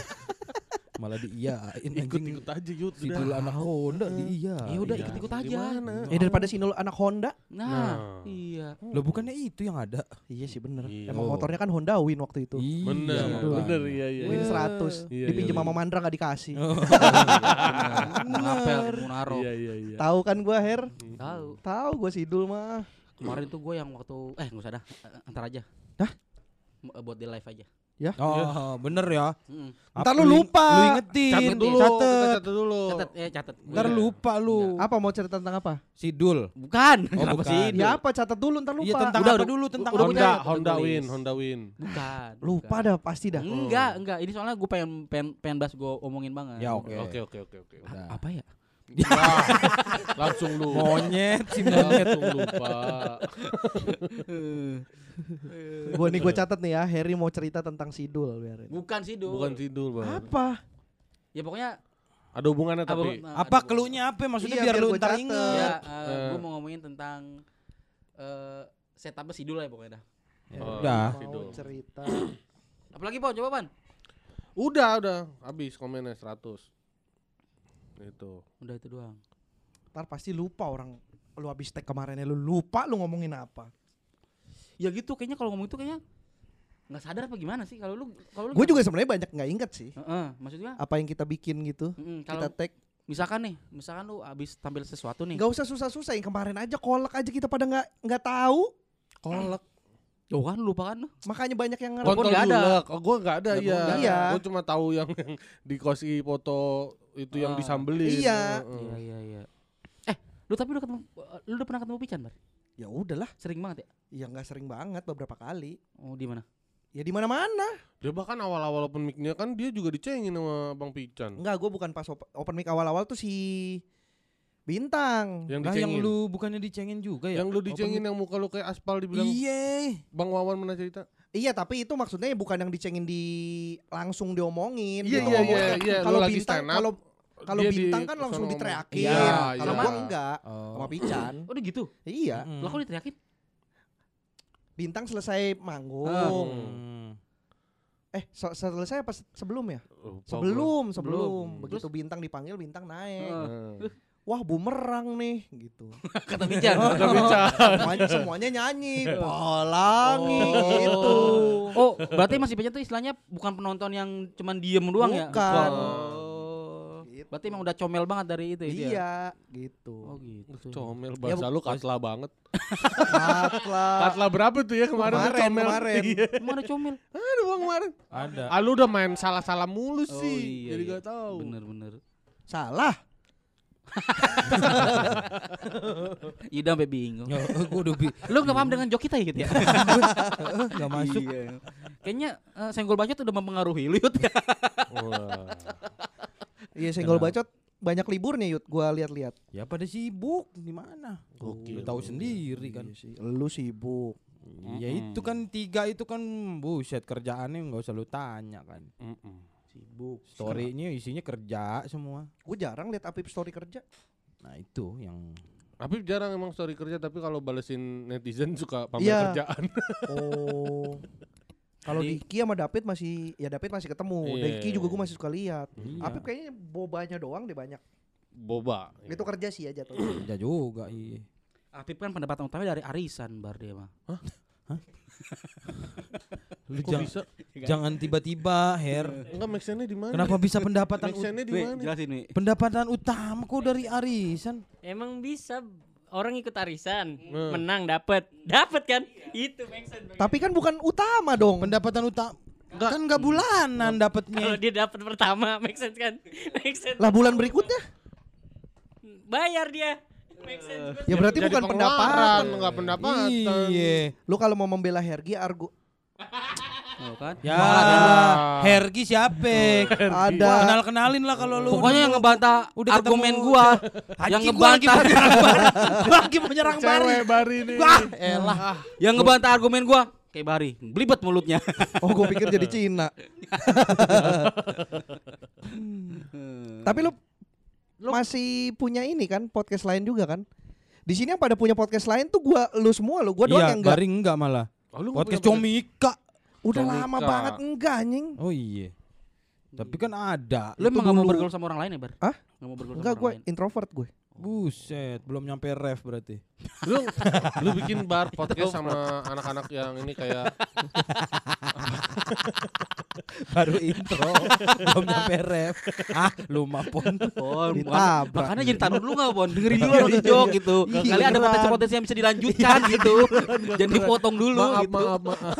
Malah diiyain Ikut-ikut aja Yud. Si udah. Dul anak Honda diiyain. Ya udah Iya. ikut-ikut aja. Gimana? Eh daripada Sinul anak Honda. Nah, Nah. iya. Lo bukannya itu yang ada? Iya sih bener. Iya. Emang motornya kan Honda Win waktu itu. Iya. Bener, bener iya iya. Win iya. 100. Iya, Dipinjem iya, sama iya. Mandra gak dikasih. Oh. Ngapel Munaro. Iya iya iya. Tahu kan gua Her? Tahu. Tahu gua Sidul mah. Kemarin tuh gue yang waktu eh nggak usah dah, eh, antar aja. Dah? M- Buat di live aja. Oh, bener ya. Mm. Ntar lu lupa. Lu ingetin. Catat dulu, Catet. catat dulu. Catat eh catat. Ntar Iya. lupa lu. Apa mau cerita tentang apa? Sidul. Bukan. Oh, Kenapa bukan. sih? Ya apa catat dulu ntar lupa. Iya tentang Udah, apa udah, dulu tentang udah. Honda, Udah Honda. Win, Honda Win. Bukan. Lupa bukan. dah pasti dah. Enggak, enggak. Ini soalnya gue pengen pengen pengen bahas gue omongin banget. Ya oke. Oke oke oke oke. Apa ya? Wah, langsung lu. Monyet si monyet. Langsung lupa. Gua nih gua catat nih ya. Harry mau cerita tentang Sidul biarin. Bukan sih, Dul. Bukan Sidul, Bang. Apa? Ya pokoknya Ada hubungannya tapi. Apa keluhnya apa? Maksudnya Iya, biar biar lu ntar inget. Ya, Eh. gue mau ngomongin tentang eh setupnya sidul ya pokoknya dah. Ya Oh. udah. Sidul. Cerita. Apalagi Pon, coba Pan. Udah, udah. Habis komennya 100. Itu. Udah itu doang. Ntar pasti lupa orang lu habis tag kemarinnya lu lupa lu ngomongin apa. Ya gitu kayaknya kalau ngomong itu kayaknya nggak sadar apa gimana sih kalau lu kalau lu Gue juga sebenarnya banyak nggak inget sih Heeh, maksudnya apa yang kita bikin gitu. mm, Kita tag misalkan nih, misalkan lu habis tampil sesuatu nih. nggak usah susah-susah yang kemarin aja kolek aja kita pada nggak nggak tahu. Kolak. Oh kan lupa kan. Makanya banyak yang ngerti. Kontol ada. Oh, gua enggak ada Ya, gua iya. ada. Gua cuma tahu yang yang dikosi foto itu yang Ah. disambelin. Iya. Heeh. Iya iya iya. Eh, lu tapi lu ketemu lu udah pernah ketemu Pican, Bar? Ya udahlah, Sering banget ya? ya nggak sering banget beberapa kali. Oh, di mana? Ya di mana-mana. Dia bahkan awal-awal open mic-nya kan dia juga dicengin sama Bang Pican. Enggak, gue bukan pas op- open mic awal-awal tuh si Bintang. Yang Nah yang lu bukannya dicengin juga ya? yang lu dicengin yang muka lu kayak aspal dibilang Iya. Bang Wawan pernah cerita. Iya, tapi itu maksudnya bukan yang dicengin di langsung diomongin. Iya, gitu iya, iya, iya. Kalau lagi bintang kalau kalau dia di bintang kan langsung diteriakin. Iya, kalau iya. gua enggak Oh. sama Pican. Oh, udah gitu. iya, Mm. Lah kok diteriakin? bintang selesai manggung. Hmm. Eh, se- selesai apa se- sebelum ya? Lupa. Sebelum, sebelum. Sebelum. Begitu bintang dipanggil, bintang naik. Heeh. Wah, bumerang nih gitu. Kata Pican. Kata Pican. semuanya, semuanya nyanyi, pelangi gitu. Oh, berarti masih Pican tuh istilahnya bukan penonton yang cuman diem doang ya? Bukan. Oh. Gitu. Berarti emang udah comel banget dari itu ya? dia? Iya, gitu. Oh gitu. Comel Ya, bahasa lu katla banget. Katla. Katla berapa tuh ya kemarin, Kemarin, comel. kemarin. Iya. Ada comel? Aduh bang kemarin. Ada. Ah lu udah main salah-salah mulu Oh, sih. iya, Jadi iya. gak tahu. Bener-bener. Salah. Iya udah sampai bingung. gue udah bi Lu gak paham dengan jok kita ya gitu ya? nggak masuk. Iya. Kayaknya eh, senggol bacot udah mempengaruhi lu Yud ya. Wah. Iya, senggol bacot banyak liburnya Yud, gua lihat-lihat. Ya pada sibuk di mana? Lu tahu sendiri kan. Iya sih, lu sibuk. Ya itu kan tiga itu kan buset kerjaannya nggak usah lu tanya kan. Mm-mm. Sibuk. Storynya isinya kerja semua. Gue jarang lihat Apip story kerja. Nah itu yang Tapi jarang emang story kerja tapi kalau balesin netizen suka pamer Iya. kerjaan. Oh. Kalau Diki sama David masih ya David masih ketemu. Iya. Diki juga gue masih suka lihat. Iya. Apip kayaknya bobanya doang deh banyak. Boba. Itu kerja sih aja tuh. kerja juga iya. Apip kan pendapatan utama dari arisan bar dia mah. Lu jang- bisa? jangan tiba-tiba, Her. Enggak make di mana? Kenapa bisa pendapatan Make di mana? jelasin nih. pendapatan utama kok dari arisan? Emang bisa orang ikut arisan, Hmm. menang dapat. Dapat kan? Itu make sense. Tapi kan bukan utama dong. Pendapatan utama kan nggak bulanan Kalau dapatnya. dia dapat pertama, make sense kan? Make sense. Lah bulan berikutnya? Bayar dia. Sense. Ya berarti Jadi bukan pendapatan. enggak pendapatan. Iya. Lu kalau mau membela Hergi argo Oh, kan? Ya, Wah. Hergi siapa? ada Kenal-kenalin lah kalau lu. Pokoknya yang ngebantah Udah argumen gua, yang gua lagi ngebantah mau nyerang Bari. Gua lagi mau nyerang Bari. Cewek bari nih. Wah, elah. yang ngebantah argumen gua kayak Bari, belibet mulutnya. Oh gue pikir jadi Cina Tapi lu, masih punya ini kan podcast lain juga kan? Di sini yang pada punya podcast lain tuh gua lu semua lu, gua doang Iya, yang enggak. Bari enggak malah. Oh, lu nggak Podcast Comika. Udah Comika. lama banget enggak anjing. Oh iya. Tapi kan ada. Lu emang gak mau bergaul sama orang lain ya, Bar? Hah? Gak mau bergaul Enggak sama gue orang lain. introvert gue. Buset, belum nyampe ref berarti. lu lu bikin bar podcast sama anak-anak yang ini kayak Baru intro, belum nyampe ref. Ah, lu mah pon. Pon, makanya, jadi taruh dulu gak, Pon? Dengerin dulu orang jok gitu. Iya, Kali ada potensi-potensi yang bisa dilanjutkan gitu. Jangan dipotong dulu maaf gitu. maaf maaf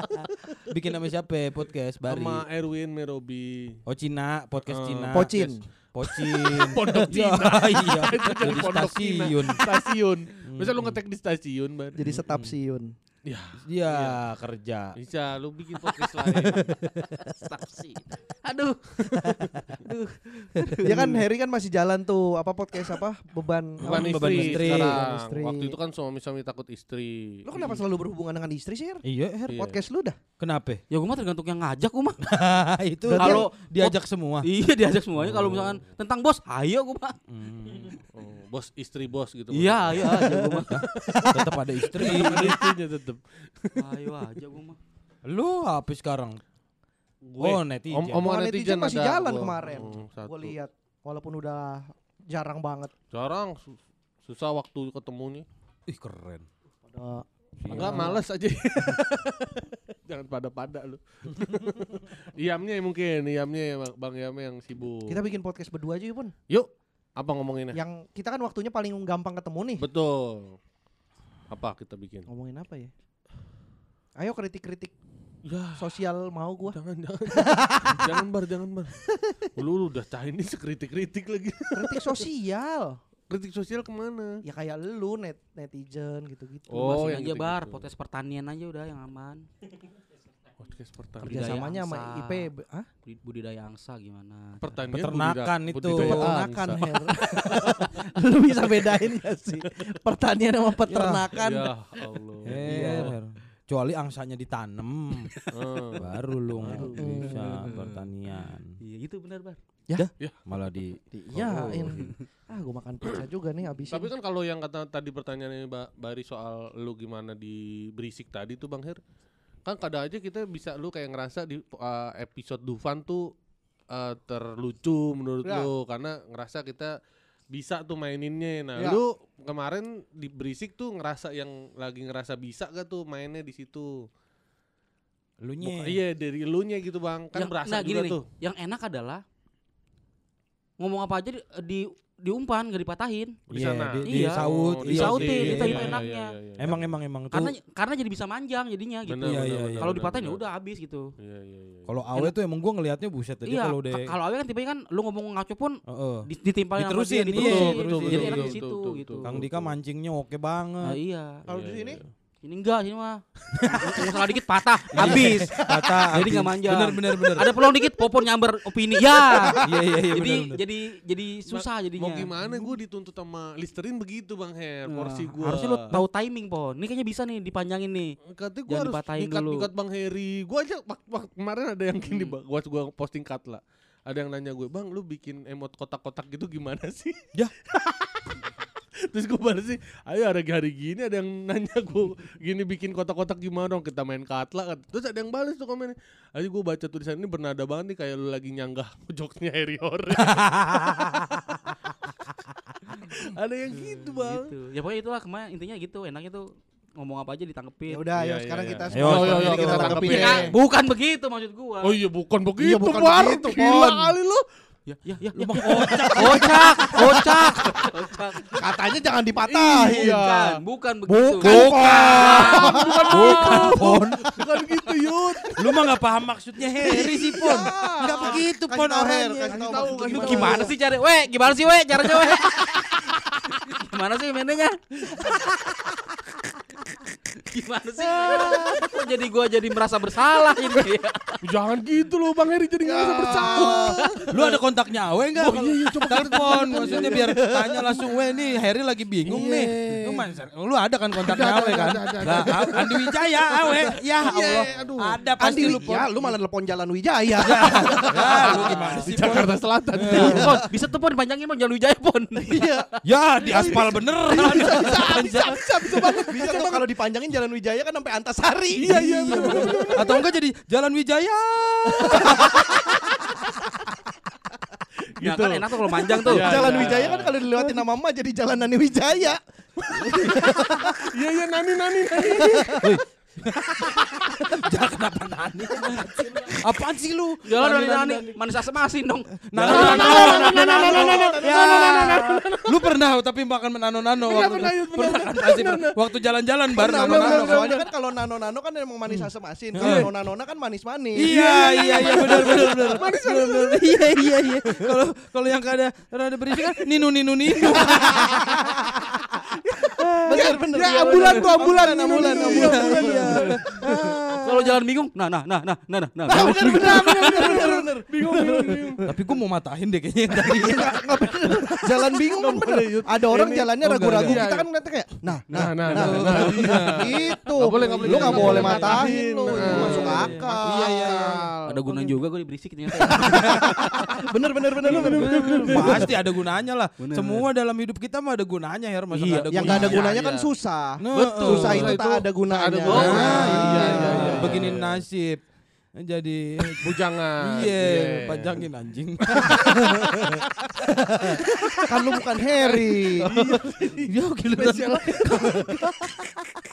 Bikin nama siapa podcast Bari? sama Erwin Merobi. Oh Cina, podcast Eh, Cina. Pocin. Pocin. Pondok Ya, iya. Itu jadi Cina. stasiun. Stasiun. Bisa lu ngetek di stasiun, Bar. Jadi stasiun. Ya, Iya, kerja. bisa lu bikin podcast lain. Staksi. Aduh. ya kan Harry kan masih jalan tuh apa podcast apa beban Bukan apa? beban istri, istri. sekarang. Beban istri. Waktu itu kan suami-suami takut istri. Lu kenapa selalu berhubungan dengan istri sih? Her? Iya, Her. Iya. Podcast lu dah. Kenapa? Ya gue mah tergantung yang ngajak gue mah. itu kalau diajak semua. iya diajak semuanya. Kalau misalkan tentang bos, ayo gue mah. Hmm. Bos istri bos gitu. Iya, iya aja gue mah. Tetap ada istri. Ada istrinya tetep. Ayo aja gue mah. Lu apa sekarang? Gue. Oh, netizen. Om- omongan netizen, netizen masih ada jalan gua. kemarin. Hmm. Gue lihat walaupun udah jarang banget. Jarang su- susah waktu ketemunya. Ih, keren. Pada Enggak males aja. Jangan pada-pada lu. Iamnya ya mungkin, Iamnya ya Bang Iam yang sibuk. kita bikin podcast berdua aja yuk pun. Yuk, apa ngomonginnya? Yang kita kan waktunya paling gampang ketemu nih. Betul. Apa kita bikin? Ngomongin apa ya? Ayo kritik-kritik Ya, sosial mau gua. jangan jangan. jangan bar, jangan bar. Lu, lu udah Chinese kritik-kritik lagi. Kritik sosial. Kritik sosial ke mana? Ya kayak lu net netizen gitu-gitu. Oh, Bahasin yang aja bar, gitu-gitu. podcast pertanian aja udah yang aman. Podcast pertanian. Kerja- Kerjasamanya sama. IP. Budi- Budidaya angsa gimana? Pertanian Peternakan budidaya- itu. budidaya Peternakan. Her. lu bisa bedain gak sih? Pertanian sama peternakan. Ya Allah. Her. Kecuali angsanya ditanam, Eh. baru lu bisa pertanian. Iya itu benar bar. Malah di Diiyain. Ah, gua makan pizza juga nih habisin. Tapi kan kalau yang kata tadi pertanyaannya Mbak Bari soal lu gimana di berisik tadi tuh Bang Her. Kan kadang aja kita bisa lu kayak ngerasa di uh, episode Dufan tuh uh, terlucu menurut Ya. lu karena ngerasa kita bisa tuh maininnya. Nah, Ya. lu kemarin di berisik tuh ngerasa yang lagi ngerasa bisa gak tuh mainnya di situ? lu nya. iya dari elunya gitu Bang. Kan Yang- berasa nah, juga gini nih, tuh. Yang enak adalah ngomong apa aja di, di diumpan gak dipatahin. Di Iya, sana. di- Iya. disaut, Oh, iya, disautin, iya, itu iya, yang iya. enaknya. Emang emang emang tuh. Karena karena jadi bisa manjang jadinya gitu. Bener, Iya, iya, iya. Kalau dipatahin ya udah habis gitu. Iya, iya, iya. Kalau awe tuh emang gua ngelihatnya buset tadi iya, kalau ka- udah kalau awe kan tipenya kan lu ngomong ngaco pun Heeh. di, ditimpalin sama Diterusin, dia, iya, diterusin. betul, Jadi betul, enak di betul, situ betul, gitu. betul. Kang Dika mancingnya oke Nah, banget. iya. Kalau Iya, di iya, sini iya. Ini enggak, ini mah. Salah dikit patah, habis. Kata Jadi nggak manjang. Bener bener bener. Ada peluang dikit, popon nyamber opini. Ya. Iya iya iya jadi bener, bener. jadi jadi susah jadinya. Mau gimana gue dituntut sama Listerin begitu Bang Her, Nah, porsi gue. Harusnya lu tahu timing, Pon. Ini kayaknya bisa nih dipanjangin nih. Katanya gue Jangan harus dulu. nikat Bang Heri. Gue aja kemarin ada yang gini Hmm. bang, gua gue posting cut lah. Ada yang nanya gue, bang lu bikin emot kotak-kotak gitu gimana sih? Ya. Terus gue balas sih, ayo ada hari gini ada yang nanya gue gini bikin kotak-kotak gimana dong kita main katla kan. Terus ada yang balas tuh komennya, ayo gue baca tulisan ini bernada banget nih kayak lu lagi nyanggah jokesnya Harry Hore. ada yang gitu bang. Gitu. Ya pokoknya itulah kemarin intinya gitu. Enaknya tuh ngomong apa aja ditangkepin. Ya udah, Iya, ayo iya, sekarang iya. kita Ayo, semua ayo, jadi ayo, kita tangkepin. Bukan begitu maksud gua. Oh iya bukan begitu, bukan Bar. begitu, Gila kali lu. Ya, ya, ya, ya. Kocak, kocak, kocak. Katanya jangan dipatahin. Bukan, bukan begitu. Bukan, Pon. Bukan, Pon. Bukan gitu, Yud. Lu mah gak paham maksudnya Harry sih, Pon. Gak begitu, Pon orangnya. kasih tahu tahu, maksudnya kasih Lu gimana sih cari? Weh, gimana sih, weh? Caranya, weh? gimana sih mainnya? Gimana sih? Kok jadi gua jadi merasa bersalah ini ya? Jangan gitu loh Bang Heri jadi nggak bisa bersalah. Lu ada kontaknya Awe enggak? Oh, iya, iya, coba telepon. Maksudnya biar tanya langsung, "We nih, Harry lagi bingung nih." Lu lu ada kan kontaknya Awe ada, kan? ada, ada, Nah, Andi Wijaya Awe. Ya Allah. aduh. Ada pasti lu ya lu malah telepon Jalan Wijaya. Ya, lu gimana Di sih? Jakarta Selatan. Pon, bisa tuh pon panjangin pon jangan Wijaya pon. Iya. Ya, di aspal beneran. Bisa, bisa, bisa banget. Bisa kalau dipanjangin Jalan Wijaya kan sampai Antasari. Iya, iya, Atau enggak jadi Jalan Wijaya. Ya Gitu. kan enak tuh kalau panjang tuh. Iya. Jalan Wijaya kan kalau dilewatin nama Mama jadi Jalan Nani Wijaya. Iya, iya, nani, nani, nani. Jangan kenapa nani. Apaan sih lu? Jalan dari nani, manis asam asin dong. Nano nano nano nano nano Ya. Lu pernah tapi makan nano nano waktu kan waktu jalan-jalan baru nano nano. Soalnya kan kalau nano-nano kan emang manis asam asin. Kalau nona-nona kan manis-manis. Iya iya iya benar benar benar. Benar, benar. Iya iya iya. Kalau kalau yang kada rada berisi kan ninu ninu ninu. Bener bener. Ya, Iya, ambulan tuh, ambulan. ambulan, Iya, ambulan. Iya. Kalau jalan bingung, nah nah nah nah nah nah. nah. Ah, Bener bener bener bener bener. Bingung, bingung, bingung. Tapi gua mau matahin deh kayaknya tadi. Jalan bingung kan bener. Ada orang Ini- jalannya oh, ragu-ragu. Kita kan ngeliatnya kayak, nah, Nah, nah, nah, nah, nah, iya. Gitu. Lu nggak gitu. boleh matahin lu. Nah, masuk iya, iya. akal. Iya, iya, iya. Ada gunanya juga gue berisik ternyata. Bener bener bener bener. Pasti ada gunanya lah. Semua dalam hidup kita mah ada gunanya ya, masa Iya, ada Yang gak ada Iya, gunanya iya. kan susah. Nah, Betul. Susah itu tak ada gunanya. Nah, iya, Iya, iya, iya, Begini iya. nasib. Jadi Bujangan. Iya, panjangin anjing. Kan lu bukan Harry. Ya gila.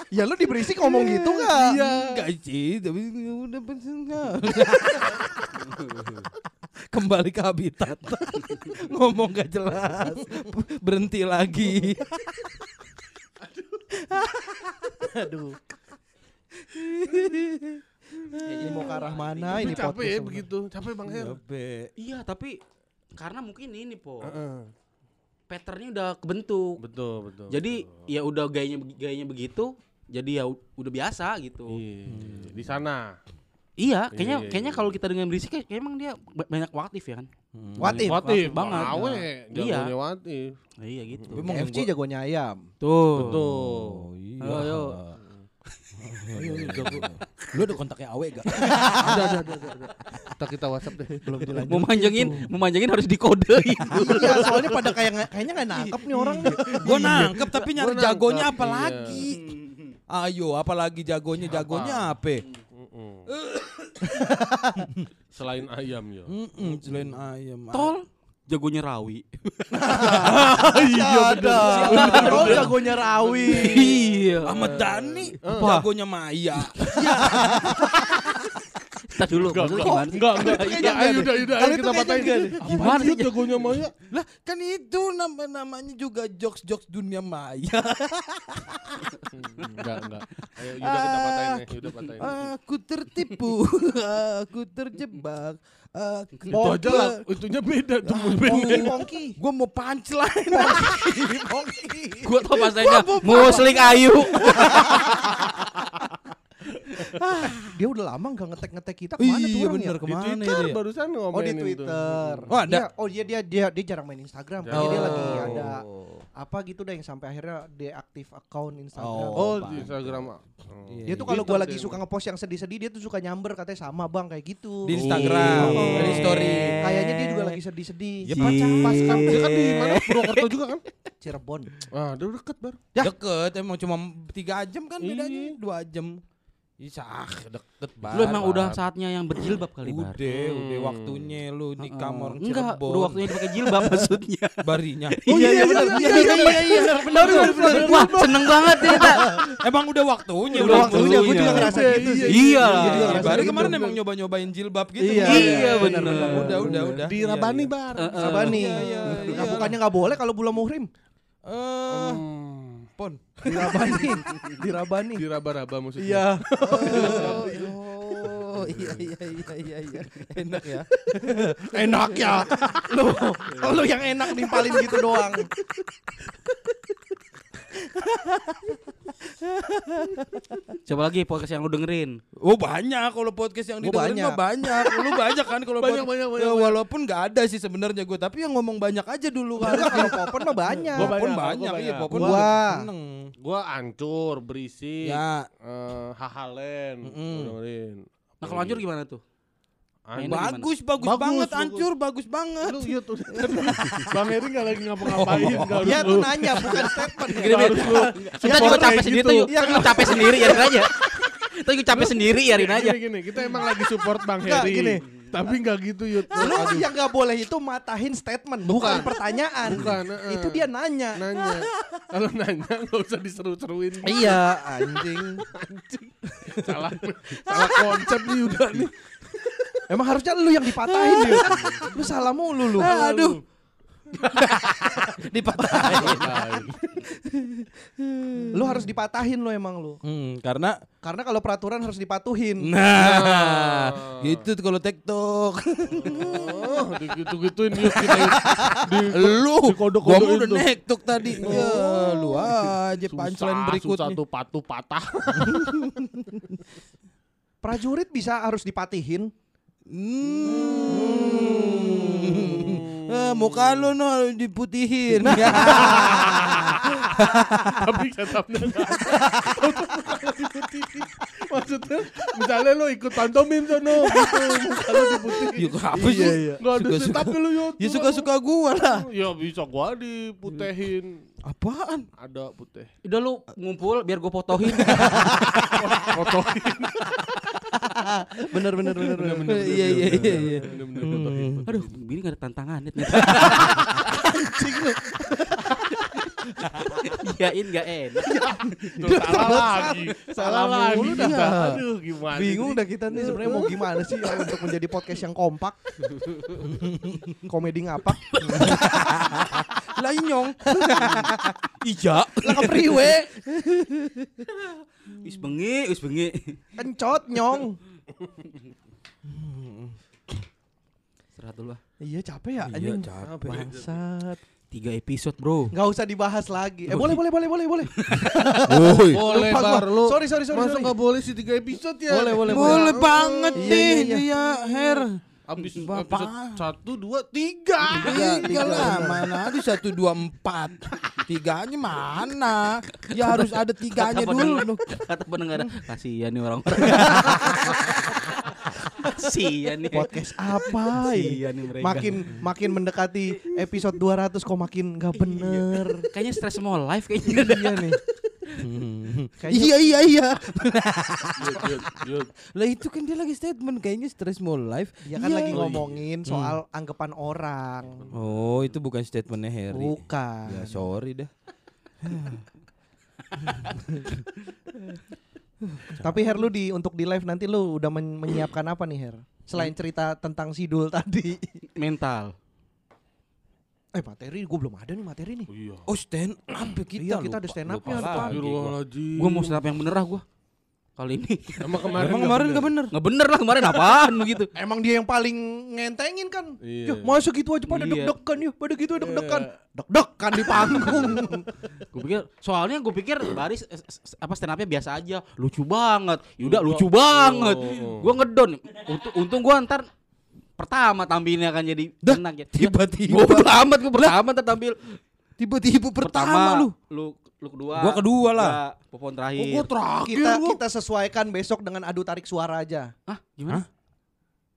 Ya lu diberisik ngomong gitu gak? Iya. Enggak sih, tapi udah pensiun Kembali ke habitat. Ngomong gak jelas. Berhenti lagi. Aduh. Ini mau ke arah mana ini capek ya podcast begitu. Capek Bang Her. Iya, tapi karena mungkin ini po. Heeh. Patternnya udah kebentuk. Betul, betul. Jadi ya udah gayanya gayanya begitu. Jadi ya udah biasa gitu. Iya, di sana. Iya, kayaknya iya, kayaknya iya. kalau kita dengan berisik kayak kayak emang dia ba- banyak waktif ya kan. What if? Watif banget. Awe, Iya. jagonya Watif. Nah, iya gitu. KFC jagonya ayam. Tuh. Betul. Oh iya. Ayo, ayo. Ayo, ayo, jago. Lu ada kontaknya Awe gak? Ada, ada, ada, ada. Kita kita WhatsApp deh. Belum dilanjut. Mau manjangin, mau manjangin harus dikodein. iya, soalnya pada kayak kayaknya nggak nangkep nih orang nih. Gua nangkep tapi nyari jagonya apa iya. lagi? Ayo, apalagi jagonya? Jagonya apa? Selain ayam ya. Mm-mm, selain ayam. Tol. Jagonya Rawi. Iya benar. Oh jagonya Rawi. iya. Ahmad Dhani, jagonya Maya. Kita dulu, maksudnya gimana sih? Enggak, enggak. ayo udah, deh. udah, Kalau ayo kita patahin. Apaan Gimana sih jagonya Maya? Lah kan itu nama namanya juga jokes-jokes dunia maya. Enggak, enggak. Ayo udah kita patahin nih, udah patahin. Aku tertipu, aku terjebak. Aku Itu aja lah, itunya beda tuh. Pongki, Pongki. Gue mau punchline. Gua tau pasanya muslik ayu. Dia udah lama nggak ngetek-ngetek kita ke mana tuh iya orang bener ya? Di ke mana Twitter dia? barusan Oh di. Twitter. Oh, ada? Iya, oh dia dia dia dia jarang main Instagram. Kayaknya dia Oh. lagi ada apa gitu deh yang sampai akhirnya deaktif account Instagram. Oh, Pak. di Instagram. Oh. Iya, Dia tuh iya. kalau gua Twitter lagi suka ngepost yang sedih-sedih dia tuh suka nyamber katanya sama bang kayak gitu. Di Instagram, Oh. di story. Kayaknya dia juga lagi sedih-sedih. Ya pacar pas kan Dia kan di mana? Purwokerto juga kan? Cirebon. Ah, udah deket bar. Deket emang cuma tiga jam kan bedanya Iya. dua jam. Bisa ah, deket Lu banget. emang udah saatnya yang berjilbab kali Bar. Udah, udah Hmm. waktunya lu nikah Heeh. sama orang Enggak, Cirebon. udah waktunya dipakai jilbab maksudnya. Barinya. Oh iya iya benar. Iya iya iya iya. Benar benar benar. Wah, seneng banget ya. Emang udah waktunya. Udah waktunya gue juga ngerasa Iya, gitu iya, sih. Iya. Iya, ngerasa Bari kemarin emang nyoba-nyobain jilbab gitu. Iya, Iya, iya, bener. Udah, udah, udah. Di Iya, Rabani iya. bar. Sabani. Iya, iya, Nah, iya. bukannya nggak boleh kalau bulan muhrim. Eh, Hmm. Pon. Di Rabani. Di Rabani. Di raba-raba maksudnya. Iya. Oh, iya iya iya iya iya. Enak ya. Enak ya. Lu lu yang enak nimpalin gitu doang. Coba lagi podcast yang lu dengerin. Oh banyak kalau podcast yang Gua didengerin mah banyak. Lu banyak kan kalau Banyak, banyak, banyak, Ya, banyak. walaupun nggak ada sih sebenarnya gue, tapi yang ngomong banyak aja dulu kan. Kalau popon mah banyak. Gua Popon banyak, banyak, gua iya banyak. Popon Gua- seneng. Gua ancur, berisik, Ya, eh, hahalen, Mm-mm. gua dengerin. Nah, kalau anjur gimana tuh? Bagus, bagus, Bagus, banget, bagus. hancur, bagus banget. Lu iya tuh. Bang Eri nggak lagi ngapa-ngapain, harus Dia lu. tuh nanya bukan statement. Gini, nggak harus lu. Kita juga support capek kayak sendiri gitu. tuh. Kita juga capek sendiri yarin aja. Kita juga capek sendiri yarin aja. Gini, gini, kita emang lagi support Bang Heri. gini. Tapi nggak gitu Yud. Lu yang nggak boleh itu matahin statement, bukan, pertanyaan. Bukan, eh. Itu dia nanya. nanya. Kalau nanya nggak usah diseru-seruin. Iya, anjing. salah salah konsep nih udah nih. Emang harusnya lu yang dipatahin dia. Lu salah mulu lu. Aduh. Dipatahin. Lu harus dipatahin lu emang lu. Hmm, karena Karena kalau peraturan harus dipatuhin. nah, gitu tuh kalau TikTok. Oh, kita Yud. di lu, gua udah tuh. nektok tadi. Ya, lu aja punchline Susah, berikutnya. Susah tuh patu patah. Prajurit bisa harus dipatihin. Hmm. Eh, muka lu no diputihin. Tapi setupnya nggak ada. Muka lu diputihin. Maksudnya misalnya lo ikut pantomim sono gitu. Muka lu diputihin. Ya apa sih? Nggak ada Suka-suka. setupnya lu Yud. Ya suka-suka gua lah. Ya bisa gua diputehin. Apaan? Ada putih. Udah lu ngumpul biar gue fotoin. Fotoin. Bener bener bener bener. Iya iya iya iya. Aduh, ini gak ada tantangan nih. Iyain gak enak. Tuh, salah lagi. Salah lagi. dah. Aduh gimana Bingung dah kita nih sebenarnya mau gimana sih ya untuk menjadi podcast yang kompak. Komedi ngapak. Lah inyong. Iya. Lah kepriwe. Wis bengi, wis bengi. Kencot nyong. Istirahat dulu ah. Iya capek ya Iya, anjing. capek. Bangsat. Tiga episode bro. Nggak usah dibahas lagi. Eh boleh boleh boleh boleh boleh. Woi. Boleh bar lu. Sorry sorry sorry. Masa sorry. nggak boleh sih tiga episode ya? Boleh boleh Boleh banget Iya, nih iya, dia Her. Abis Bapak. episode satu, dua, tiga. Tiga, Tiga, tiga lah, bener. mana ada satu dua empat, tiganya mana? Ya harus ada tiganya Kata dulu. Kata pendengar, kasihan nih orang-orang. Kasihan nih. Podcast apa nih mereka. Makin makin mendekati episode 200 kok makin nggak bener. Kayaknya stress semua live kayaknya. iya nih. Kayaknya Iya iya iya. Lah itu kan dia lagi statement kayaknya stress mau live. dia kan Iya. lagi ngomongin soal anggapan orang. Oh itu bukan statementnya Harry. Bukan. Ya sorry dah. Tapi Her lu di untuk di live nanti lu udah men- menyiapkan apa nih Her? Selain cerita tentang Sidul tadi. Mental. Eh materi gue belum ada nih materi nih. Oh iya. Oh stand up ya kita. Iya, kita lupa- ada stand up-nya depan. gua. Astagfirullahaladzim. Gue mau stand up yang bener lah gue. Kali ini. Emang kemarin Emang nggak kemarin bener? gak bener. Nggak bener lah kemarin apaan begitu. Emang dia yang paling ngentengin kan? Iya. Ya, masa gitu aja pada Iya. deg-degan ya, pada gitu deg-degan. Deg-degan di panggung. Gue pikir soalnya gue pikir Baris apa stand upnya biasa aja, lucu banget. Yuda lucu banget. Oh. Gue ngedon. Untung, untung gue ntar pertama tampilnya akan jadi Dah, enak ya. tiba-tiba. Bodo amat gue pertama tampil. Tiba-tiba pertama, lu. Lu lu kedua. Gua kedua lah. Ya, Popon terakhir. Oh, gua terakhir kita gua. kita sesuaikan besok dengan adu tarik suara aja. Hah, gimana?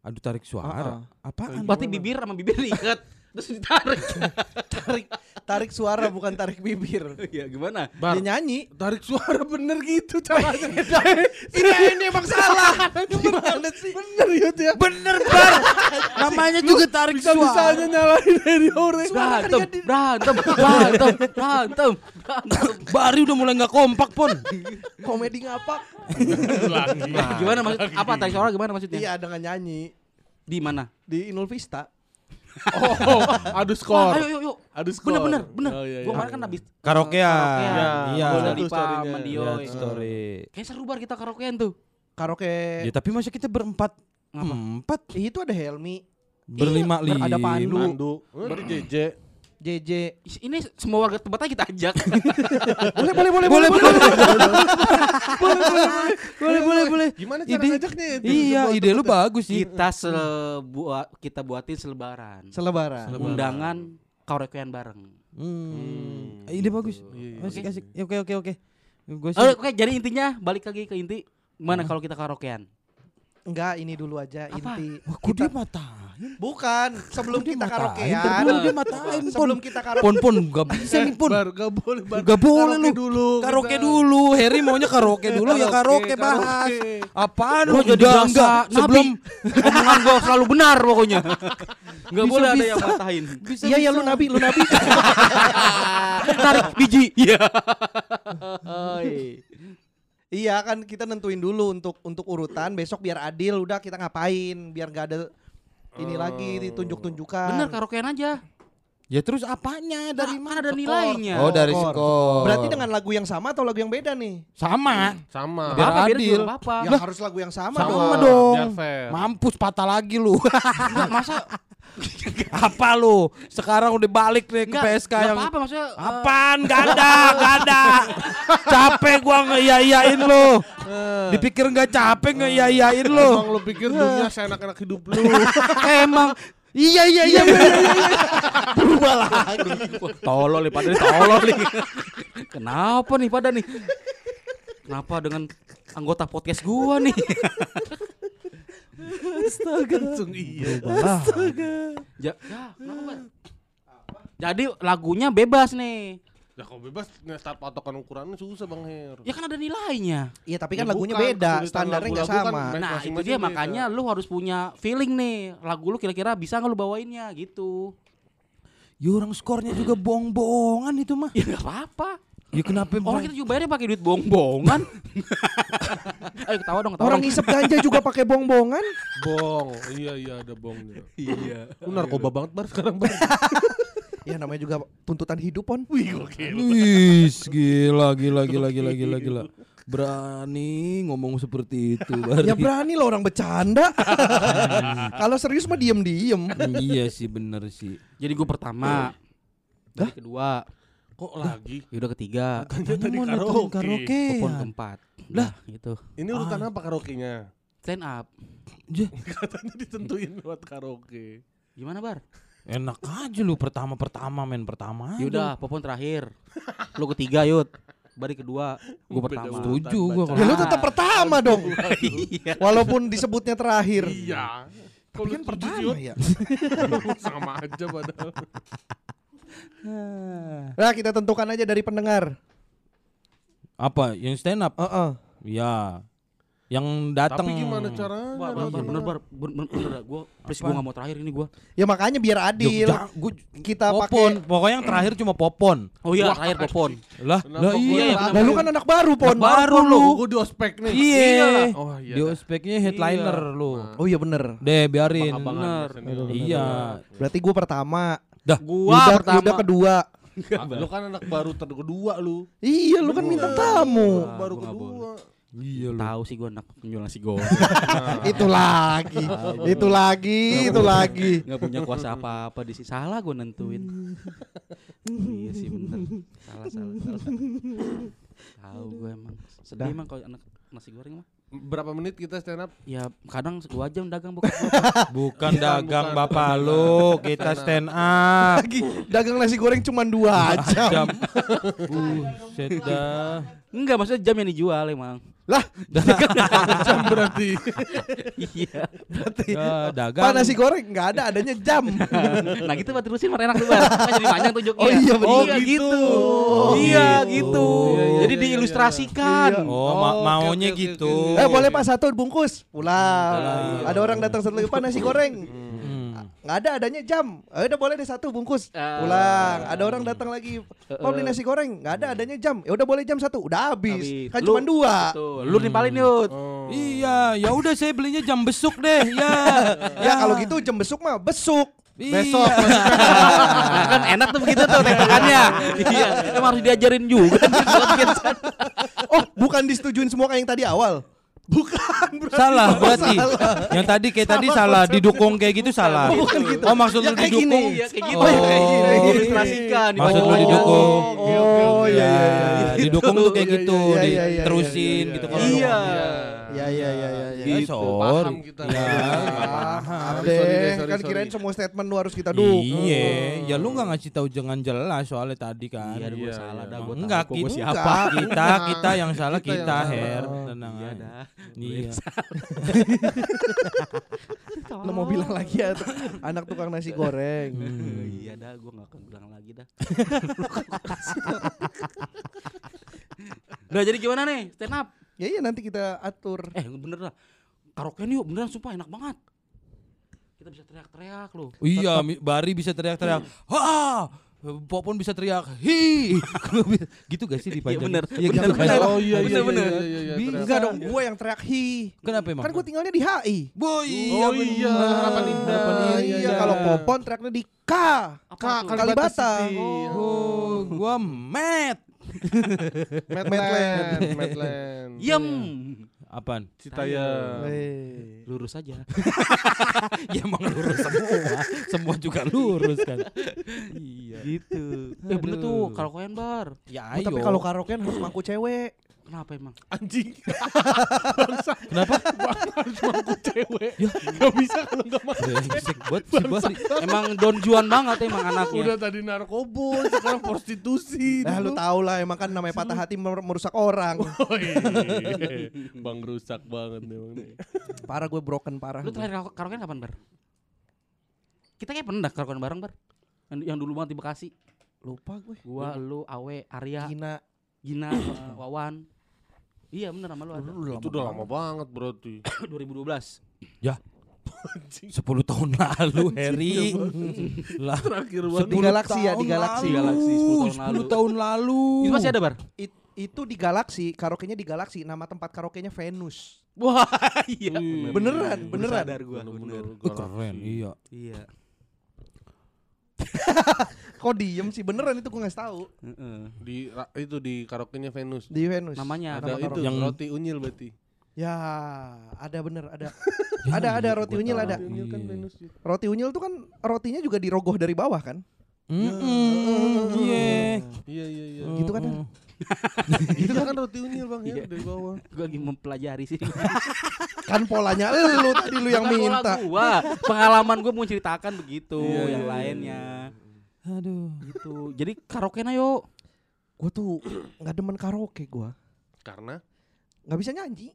Aduh tarik suara. Ah, ah. Apaan? Berarti bibir sama bibir diikat. Terus ditarik. tarik tarik suara bukan tarik bibir. Iya, gimana? Bar, Dia nyanyi. tarik suara bener gitu caranya. ini ini emang salah. Gimana sih? bener Yud ya. Bener bar. Namanya juga tarik Bisa suara. bisanya nyalain dari orang. Berantem, berantem, berantem, berantem. Bari udah mulai nggak kompak pun. Komedi ngapak. Gimana maksud apa tarik suara gimana maksudnya? Iya dengan nyanyi Di mana? di Inul Vista. Oh, adu skor. Wah, ayo yuk yuk. Adu skor. Bener bener bener. Oh, iya, Gua iya. kemarin kan habis Karaokean. karaokean. Iya. Gua Lihat dari Pak. Mandio. Story. Kayak seru bar kita karaokean tuh. Karaoke. Ya tapi masa kita berempat? Ngapa? Empat. Itu ada Helmi, Berlima ber- lima. ada Pandu. Mandu. Oh, di JJ. JJ. Ini semua warga tempatnya kita ajak. Boleh boleh boleh Boleh boleh. Boleh boleh boleh. Gimana cara Ide- ngajaknya itu? Iya, ide lu bagus sih. kita sebuat kita buatin selebaran. Selebaran. Undangan karaokean bareng. Hmm. Ide bagus. Iya, iya. Asik asik. Ya, Oke oke oke. Oh, Oke, jadi intinya balik lagi ke inti. Gimana kalau kita karaokean? Enggak, ini dulu aja inti. Wah, kok dia matain? Bukan, sebelum Dia kita karaokean. Dulu dia matain. Sebelum kita karaokean. Pon pon gak bisa nih pon. Gak boleh. Gak boleh Karaoke lu. dulu. Karaoke kita. dulu. Harry maunya karaoke dulu ya karaoke bahas. karaoke. Apaan lu? jadi enggak. Sebelum omongan gua selalu benar pokoknya. Enggak boleh ada yang matahin. Iya ya lu nabi, lu nabi. Tarik biji. Iya. iya kan kita nentuin dulu untuk untuk urutan besok biar adil udah kita ngapain biar gak ada ini lagi ditunjuk-tunjukkan. Bener karaokean aja. Ya terus apanya dari Dari mana? ada nilainya? Oh dari Skor. skor. Berarti dengan lagu yang sama atau lagu yang beda nih? sama. Sama. Biar apa, adil. Ya harus lagu yang sama, Sama dong. dong. Biar fair. Mampus patah lagi lu. Enggak, masa Apa lu? Sekarang udah balik nih ke enggak, PSK yang apa-apa maksudnya. eh, Apaan? Gak ada, gak ada. Capek gua ngeiya-iyain lu. Dipikir nggak capek ngeiya-iyain lu. Emang lu pikir dunia seenak-enak hidup lu. emang Iya iya iya. iya, iya. berubah lagi. tolol nih pada nih tolol nih. Kenapa nih pada nih? Kenapa dengan anggota podcast gua nih? Langsung iya. Ja, ya, kenapa? Jadi lagunya bebas nih. Ya kalau bebas nih start patokan ukurannya susah Bang Her. Ya kan ada nilainya. Iya tapi kan Ya lagunya bukan, beda, standarnya nggak lagu-lagu kan sama. Mas- Nah, itu dia beda. makanya lu harus punya feeling nih. Lagu lu kira-kira bisa nggak lu bawainnya gitu. Ya orang skornya juga bohong-bohongan itu mah. Ya nggak apa-apa. Ya kenapa Orang kita juga bayarnya pakai duit bohong-bohongan. Ayo ketawa dong, ketawa Orang ngisep ganja juga pakai bong-bongan. Bong. Iya iya ada bongnya. Iya. Lu narkoba banget bar sekarang bar. Ya namanya juga tuntutan hidup pon. Wih gokil. Wih, gila gila gila gila gila gila. Berani ngomong seperti itu. Ya Bari. berani lah orang bercanda. Kalau serius mah diem-diem. iya sih bener sih. Jadi gue pertama. Dari kedua, Kok lagi? ya udah ketiga, Kan tadi mau karaoke. karaoke. popon keempat. Lah, gitu. Ini urutan apa karaoke-nya? Stand up. Katanya ditentuin buat karaoke. Gimana, Bar? Enak aja lu pertama-pertama main pertama. aja. Yaudah, popon terakhir. Lu ketiga, Yud. Bari kedua, gue pertama. Setuju gua baca. Ya lu tetap pertama dong. Iya. Walaupun disebutnya terakhir. Iya. Kalau Tapi kan pertama ya. sama aja padahal. Nah kita tentukan aja dari pendengar. Apa? Yang stand up? Heeh. Ya. Yang datang. Tapi gimana caranya? Bar, bar, bar, bener, bar, bener, bener, gue, please gue gak mau terakhir ini gue. Ya makanya biar adil. Kita popon. pakai Pokoknya yang terakhir cuma popon. Oh iya, Wah, terakhir popon. Lah, lah gua iya. Nah, lu kan anak baru pon. Anak baru lu. Gue di ospek nih. Iya. Oh iya. Di ospeknya headliner lu. Oh iya bener. Deh, biarin. Bener. Iya. Berarti gue pertama. Gua Yuda, pertama. Yuda kedua. Ah, Lu kan anak baru ter kedua lu. Iya lu kan minta tamu. Baru gua nggak kedua. Iya lu. Tahu sih gue anak penjual nasi goreng. Itu lagi. Itu lagi. Itu lagi. Gak punya kuasa apa-apa di sini. Salah gue nentuin. iya sih bener. Salah, salah, salah. Tahu gue emang. Sedih emang kalau anak nasi goreng mah. Berapa menit kita stand up? Ya kadang dua jam dagang bukan Bukan Bukan, dagang bukan, bapak bukan. lu, kita stand up. Lagi dagang nasi goreng cuma dua jam. Jam. Buset dah. Enggak maksudnya jam yang dijual emang. Jam berarti. Iya. Ya, dagang. Pak nasi goreng nggak ada adanya jam. nah gitu buat terusin mah enak tuh. Kan jadi panjang tuh joknya. Oh iya, betul. Oh, gitu. gitu. Oh, iya gitu. Iya, iya, Jadi iya, diilustrasikan. iya. Oh, ma- maunya gitu. Eh boleh pak satu bungkus pulang. Pulang. Ada orang datang satu lagi pak nasi goreng. Nggak ada adanya jam. Eh, udah boleh deh satu bungkus Ah. pulang. Ada orang datang lagi. Pak beli nasi goreng. Nggak ada adanya jam. Ya udah boleh jam satu. Udah habis. Habis. Kan cuma dua. Lu nimpalin yuk. Oh. Iya, ya udah saya belinya jam besuk deh. Ya. Ya kalau gitu jam besuk mah besuk. Iya. Besok. Nah, kan enak tuh begitu tuh tektokannya. iya, emang harus diajarin juga. Oh bukan disetujuin semua kayak yang tadi awal. Salah berarti. Yang tadi kayak tadi salah, didukung kayak gitu salah. Oh, bukan gitu. Oh, maksud Ya lu didukung. gini. Iya, kayak gitu. Oh, kayak gini. Diilustrasikan. Maksud lu didukung. Oh iya iya iya. Ya, didukung tuh kayak gitu, Iya, iya, iya, iya, diterusin iya, gitu iya. kalau Iya. Iya iya iya iya. Ya, Gitu, sorry. paham kita. Ya, paham. deh, Sorry, sorry, kan sorry. kirain semua statement lu harus kita dukung. Iya, ya lu nggak ngasih tahu jangan jelas soalnya tadi kan. Iya, gue Iya, salah iya. dah. Gue Enggak, kita, gua siapa. Kita, kita yang salah Kita kita. Her. Oh, Tenang Iya aja. dah. Iya. Lu mau bilang lagi ya tuh, anak tukang nasi goreng. Hmm. Iya dah, gue gak akan bilang lagi dah. Udah jadi gimana nih stand up? Ya iya nanti kita atur. Eh bener dah. Karaokean yuk beneran sumpah enak banget. Kita bisa teriak-teriak loh. Oh iya, Bari bisa teriak-teriak. Ha! Popon bisa teriak, hi, gitu gak sih di Iya panjang? bener. Iya bener, gitu kan? bener. Oh iya iya Bener, iya, bener. iya, iya, iya, Bisa. ternyata. Enggak dong, gua yang teriak hi. Kenapa emang? Kan gua tinggalnya di HI. Boy, Oh iya, Harapan Indah. Nah, Iya, iya, iya. kalau Popon teriaknya di K. Apa tuh? Kalibata. Oh, gua met. Madland, Madland. Yem. Apaan? Citayam. Lurus aja. ya emang lurus semua. semua juga lurus kan. iya. gitu. Eh bener tuh karaokean bar. Ya Oh, ayo. tapi kalau karaokean harus mangku cewek. Kenapa emang? Anjing. Kenapa? Harus mampu cewek. Gak bisa kalau gak Bari. emang Don Juan banget emang anaknya. Udah tadi narkoba, sekarang prostitusi. Nah, lu tau lah emang kan namanya patah hati mer- merusak orang. Oh iya. Bang rusak banget emang nih. Parah gue broken parah. Lu terakhir karaoke- kapan bar? Kita kayak pernah dah karaokean bareng bar. Yang, yang dulu banget di Bekasi. Lupa gue. Gua, lu, Awe, Arya, Gina. Gina, Wawan. Iya bener sama lu ada. Itu udah lama banget berarti. 2012. 10 tahun lalu, Harry. lah. Terakhir Di banget. Galaxy ya, di Galaxy. lalu. Galaxy, 10 tahun lalu. 10 tahun lalu. Itu masih ada bar? It- itu di Galaxy, karaoke-nya di Galaxy, nama tempat karaoke-nya Venus. Wah iya. Wih. Beneran, Baru beneran. sadar gua. Bener-bener Bener. Oh, keren, iya. Iya. Kok diem sih? Beneran itu gue nggak tahu. Heeh. Di ra- itu di karaoke-nya Venus. Di Venus. Namanya Ada Nama itu. Yang- roti unyil berarti. Ya, ada bener, ada. ada, ada roti unyil ada. Roti unyil kan Iya. Venus. itu. Roti unyil tuh kan rotinya juga dirogoh dari bawah kan? Mm-mm, Iya. Iya iya iya. Gitu kan? Itu kan roti unyil Bang ya Iya. dari bawah. Gua lagi mempelajari sih. Kan polanya lu tadi lu yang minta. Gua. Pengalaman gua mau ceritakan begitu, Iya, yang iya, lainnya. Aduh. Gitu. Jadi karaokean ayo. Gue tuh nggak demen karaoke gua. Karena nggak bisa nyanyi.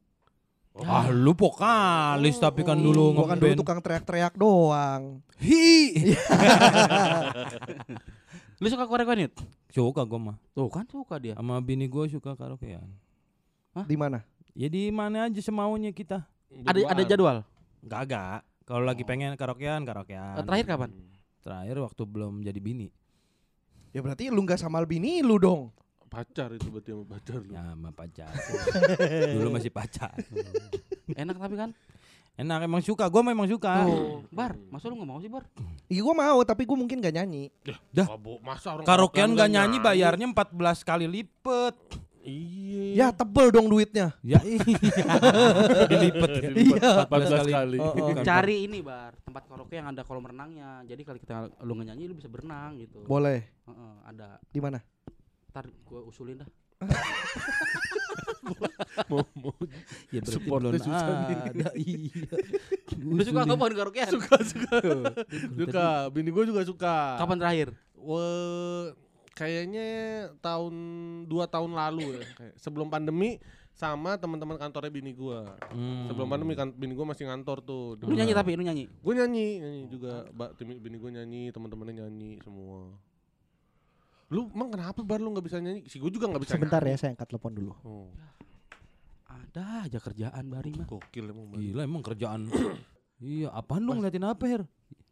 Ah, lu vokalis tapi kan dulu Gua kan dulu tukang teriak-teriak doang. Hi. Lu suka karaokean Yud? Suka gua mah. Tuh kan suka dia. Sama bini gua suka karaokean. Di mana? Ya di mana aja semaunya kita. Ada ada jadwal. Gagak. Kalau lagi Oh. pengen karaokean, Eh, karaokean. Terakhir kapan? Terakhir waktu belum jadi bini. Ya berarti lu nggak sama bini lu dong. pacar itu berarti sama pacar lu. Ya sama pacar. dulu masih pacar. Enak tapi kan? Enak emang suka, gua memang suka. Tuh, Bar, masa lu gak mau sih, Bar? Iya gua mau tapi gua mungkin gak nyanyi. Dah. Masa orang Karaokean gak nyanyi bayarnya 14 kali lipet. Iya. Ya tebel dong duitnya. Ya iya. Dilipet. Iya. 14 kali. Oh, oh. Bukan, Cari ini, Bar, tempat karaoke yang ada kolam renangnya. Jadi kalau kita lu nggak nyanyi lu bisa berenang gitu. Boleh. Heeh, ada. Di mana? Ntar gua usulin dah. mau mau Ya berarti Supportnya belum ada. Iya. Lu suka nggak pohon karaokean? suka suka suka bini gue juga suka Kapan terakhir? Wah, kayaknya tahun dua tahun lalu ya sebelum pandemi sama teman-teman kantornya bini gua. Hmm. Sebelum pandemi kan bini gua masih ngantor tuh. Lu nyanyi tapi lu nyanyi. Gue nyanyi, nyanyi juga. Bini gue nyanyi, teman-temannya nyanyi semua. Lu emang kenapa bar lu nggak bisa nyanyi? Si gue juga nggak bisa. Sebentar ya nyanyi. saya angkat telepon dulu. Oh, Ada aja kerjaan Bari mah. gokil emang. Bar. Gila emang kerjaan. iya, apaan lu ngeliatin apa, Her?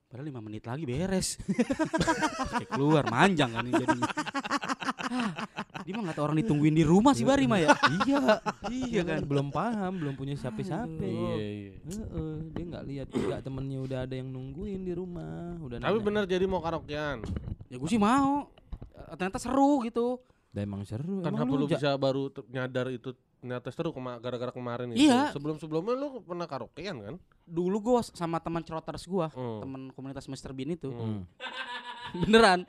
Padahal 5 menit lagi beres. Kayak keluar manjang kan ini jadinya. Dia mah nggak tahu orang ditungguin di rumah sih Bari mah ya. iya. Iya kan. belum paham, belum punya siapa-siapa. Iya, iya. Heeh, dia nggak lihat juga temennya udah ada yang nungguin di rumah, udah Tapi nanya. bener jadi mau karaokean. Ya gue sih mau. Eh, Ternyata seru gitu. Dah emang seru. Kenapa emang lu bisa baru nyadar itu ternyata seru kema- gara-gara kemarin itu? Iya. Sebelum-sebelumnya lu pernah karaokean kan? Dulu gue sama teman ceroters gue, Hmm. teman komunitas Mr. Bean itu. Hmm. Beneran.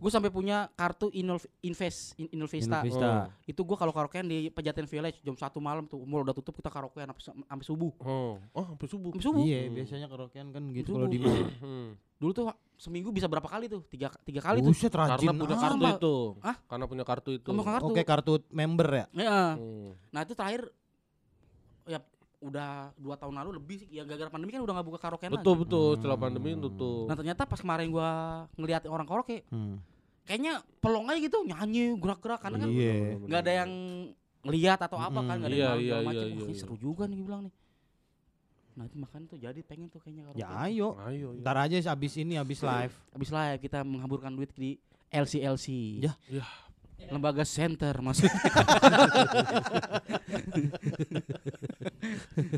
Gue sampai punya kartu Inul Invest In- Inulvista. Inulvista. Itu gue kalau karaokean di Pejaten Village jam satu malam tuh mall udah tutup kita karaokean sampai sampai subuh. Oh, oh sampai subuh. Sampai subuh. Iya, biasanya karaokean kan gitu kalau di mall. Hmm. Dulu tuh seminggu bisa berapa kali tuh? Tiga tiga kali tuh. Buset Karena rajin. punya ah. kartu itu. Hah? Karena punya kartu itu. Kamu kartu. Oke, kartu member ya? Ya. Hmm. Nah itu terakhir ya udah dua tahun lalu lebih sih ya gara-gara pandemi kan udah nggak buka karaokean Betul lagi. betul setelah pandemi tutup. Nah ternyata pas kemarin gua ngelihat orang karaoke Hmm. kayaknya pelong aja gitu nyanyi gerak-gerak karena kan Iya. nggak ada yang ngelihat atau apa kan nggak ada Iya, yang malu iya, iya, macam. iya, kayak iya. seru juga nih bilang nih. Nah itu makanya tuh jadi pengen tuh kayaknya karaoke. Ya ayo. Ayo, ya. Ntar aja abis ini abis live. Abis live kita menghamburkan duit di LCLC. Ya. Ya. Lembaga center maksudnya.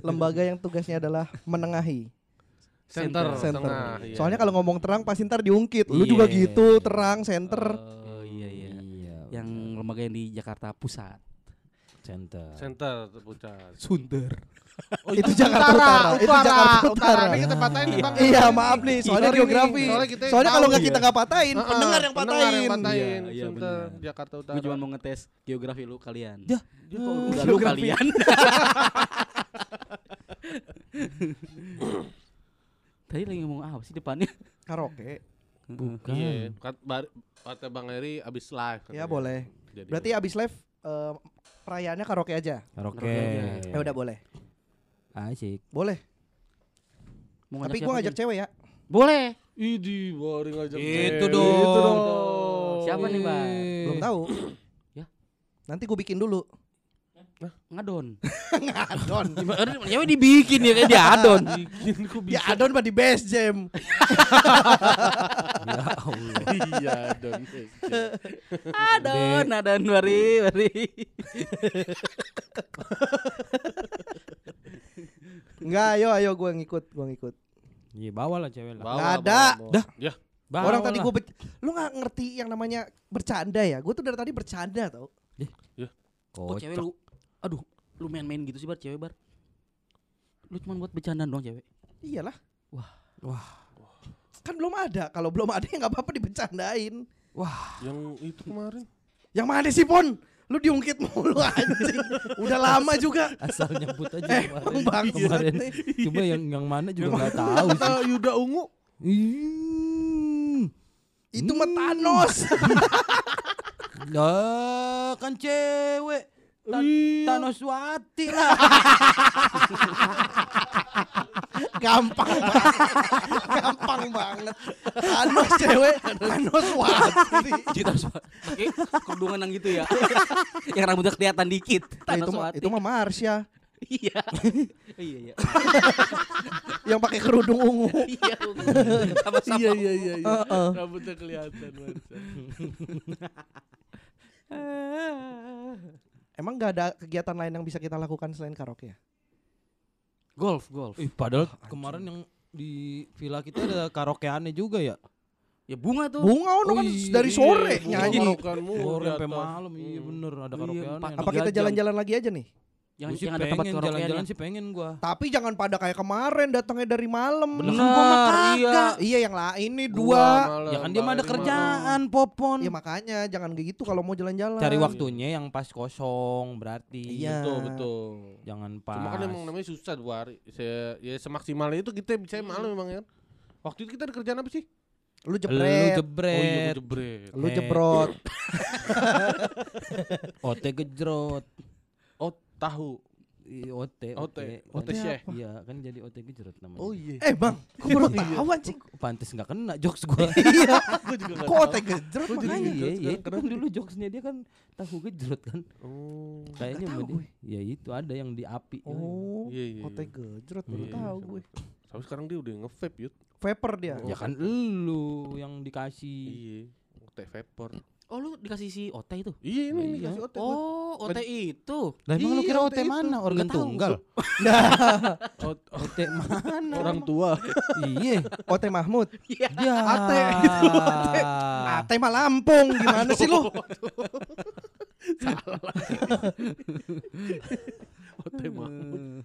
Lembaga yang tugasnya adalah menengahi. Center, Center. tengah. iya. Soalnya kalau ngomong terang pasti ntar diungkit. Lu juga Iya. gitu, terang, center. Oh iya iya. Iya. Yang lembaga yang di Jakarta Pusat. Center. center terpucat. Sunter. Oh, Itu Jakarta Utara, itu Jakarta Utara. Ini kita patahin nih, Bang. Iya, maaf nih, soalnya Sorry geografi. soalnya kita Soalnya kalau nggak ya. kita nggak patahin, Heeh, pendengar yang pendengar patahin. yang patahin. Iya, iya, benar. Jakarta Utara. Gue cuma mau ngetes geografi lu kalian. Ya. Kok udah lu Geografi. kalian. Tadi lagi ngomong apa sih depannya? Karaoke. Bukan. Iya, kata Bang Eri abis live. Ya katanya. boleh. Jadi Berarti abis live eh, perayaannya karaoke aja. Karaoke. Karaoke aja. Ya udah boleh. Asik. Boleh. Mau Tapi ngajak gua siapa, ngajak cewek ya. Boleh. Idi, boring aja. Itu cewek. dong. Itu dong. Siapa nih, Bang? Belum tahu. Ya. Nanti gue bikin dulu. Ngadon. Ngadon. Gimana? Cewek dibikin ya kayak dia adon. Bikin kok Ya adon mah di best jam. ya Allah. Iya, don. Adon, adon mari, mari. Enggak, ayo ayo gue ngikut, gue ngikut. Iya, bawa lah cewek lah. Bawa, Nggak bawa, ada. Dah. Ya. Bawa Orang tadi gue lu nggak ngerti yang namanya bercanda ya? Gue tuh dari tadi bercanda tau. Kok cewek lu aduh, lu main-main gitu sih bar cewek bar. Lu cuma buat bercandaan doang cewek. Iyalah. Wah. Wah. Kan belum ada. Kalau belum ada ya nggak apa-apa dibercandain. Yang itu kemarin. Yang mana sih Pon? Lu diungkit mulu anjing. Udah lama juga. Asal nyebut aja Eh, kemarin. Bang Kemarin. nih. Coba yang yang mana juga nggak tahu sih. Yuda Ungu. Hmm. Itu mah Thanos. Lah, kan cewek. Tan Thanos Wati lah. Gampang banget. Gampang banget. Thanos cewek, Thanos wati. Kita harus pakai kerudungan yang gitu ya. yang rambutnya kelihatan dikit. Ya, itu Thanos mah Wati. itu mah Marsha Iya. iya iya. yang pakai kerudung ungu. Iya. Sama-sama. Iya, iya, iya. iya. Rambutnya kelihatan. Emang nggak ada kegiatan lain yang bisa kita lakukan selain karaoke ya? Golf, golf. Ih, padahal kemarin yang di villa kita ada karaokeannya juga ya. Ya bunga tuh. Bunga ono Oh kan iya, dari sore Bunga nyanyi. karaokeanmu Sore sampai malam, iya Hmm. bener ada Iya, karaokeannya. Apa kita jalan-jalan lagi aja nih? Yang, sih yang ada tempat jalan-jalan sih pengen gua. Tapi jangan pada kayak kemarin datangnya dari malam. Bener, Kan mah kagak. iya. Iya yang lain nih Gua dua. malam, Ya kan dia mah ada kerjaan, Popon. Ya makanya jangan kayak gitu kalau mau jalan-jalan. Cari waktunya yang pas kosong berarti. Iya. Betul, betul. Jangan pas. Cuma kan emang namanya susah dua hari. Saya, ya semaksimalnya itu kita bisa malam memang ya. Waktu itu kita ada kerjaan apa sih? Lu Lu jebret, Oh iya, jebret, jebret. lu jebrot. ote gejrot. Tahu. I- OT, OT, OT, OT Kan- Syekh. Iya, kan jadi OT gejrot namanya. Oh iya. Eh bang, kok baru tahu anjing? Pantes nggak kena jokes gua. Iya, Gue juga nggak kok tahu. otek gejrot makanya. iya, iya, kan dulu jokesnya dia kan tahu gejrot kan. Oh. Kayaknya dia. Ya itu ada yang di api. Oh, Iya, iya, iya. gejrot baru Iya, tahu gue. Tapi sekarang dia udah nge-vape yut. Vapor dia. Ya kan lu yang dikasih. Iya. Otek vapor. Oh lu dikasih si OT itu? Iya ini Iya. dikasih. Oh, OT itu. Lah emang lu Iya, kira OT OT itu. mana? Organ Nggak tunggal. Ot- OT mana? orang tua. Iya. OT Mahmud. Ya. Ate. Ate mah Lampung. Gimana sih lu? Otek Mahmud.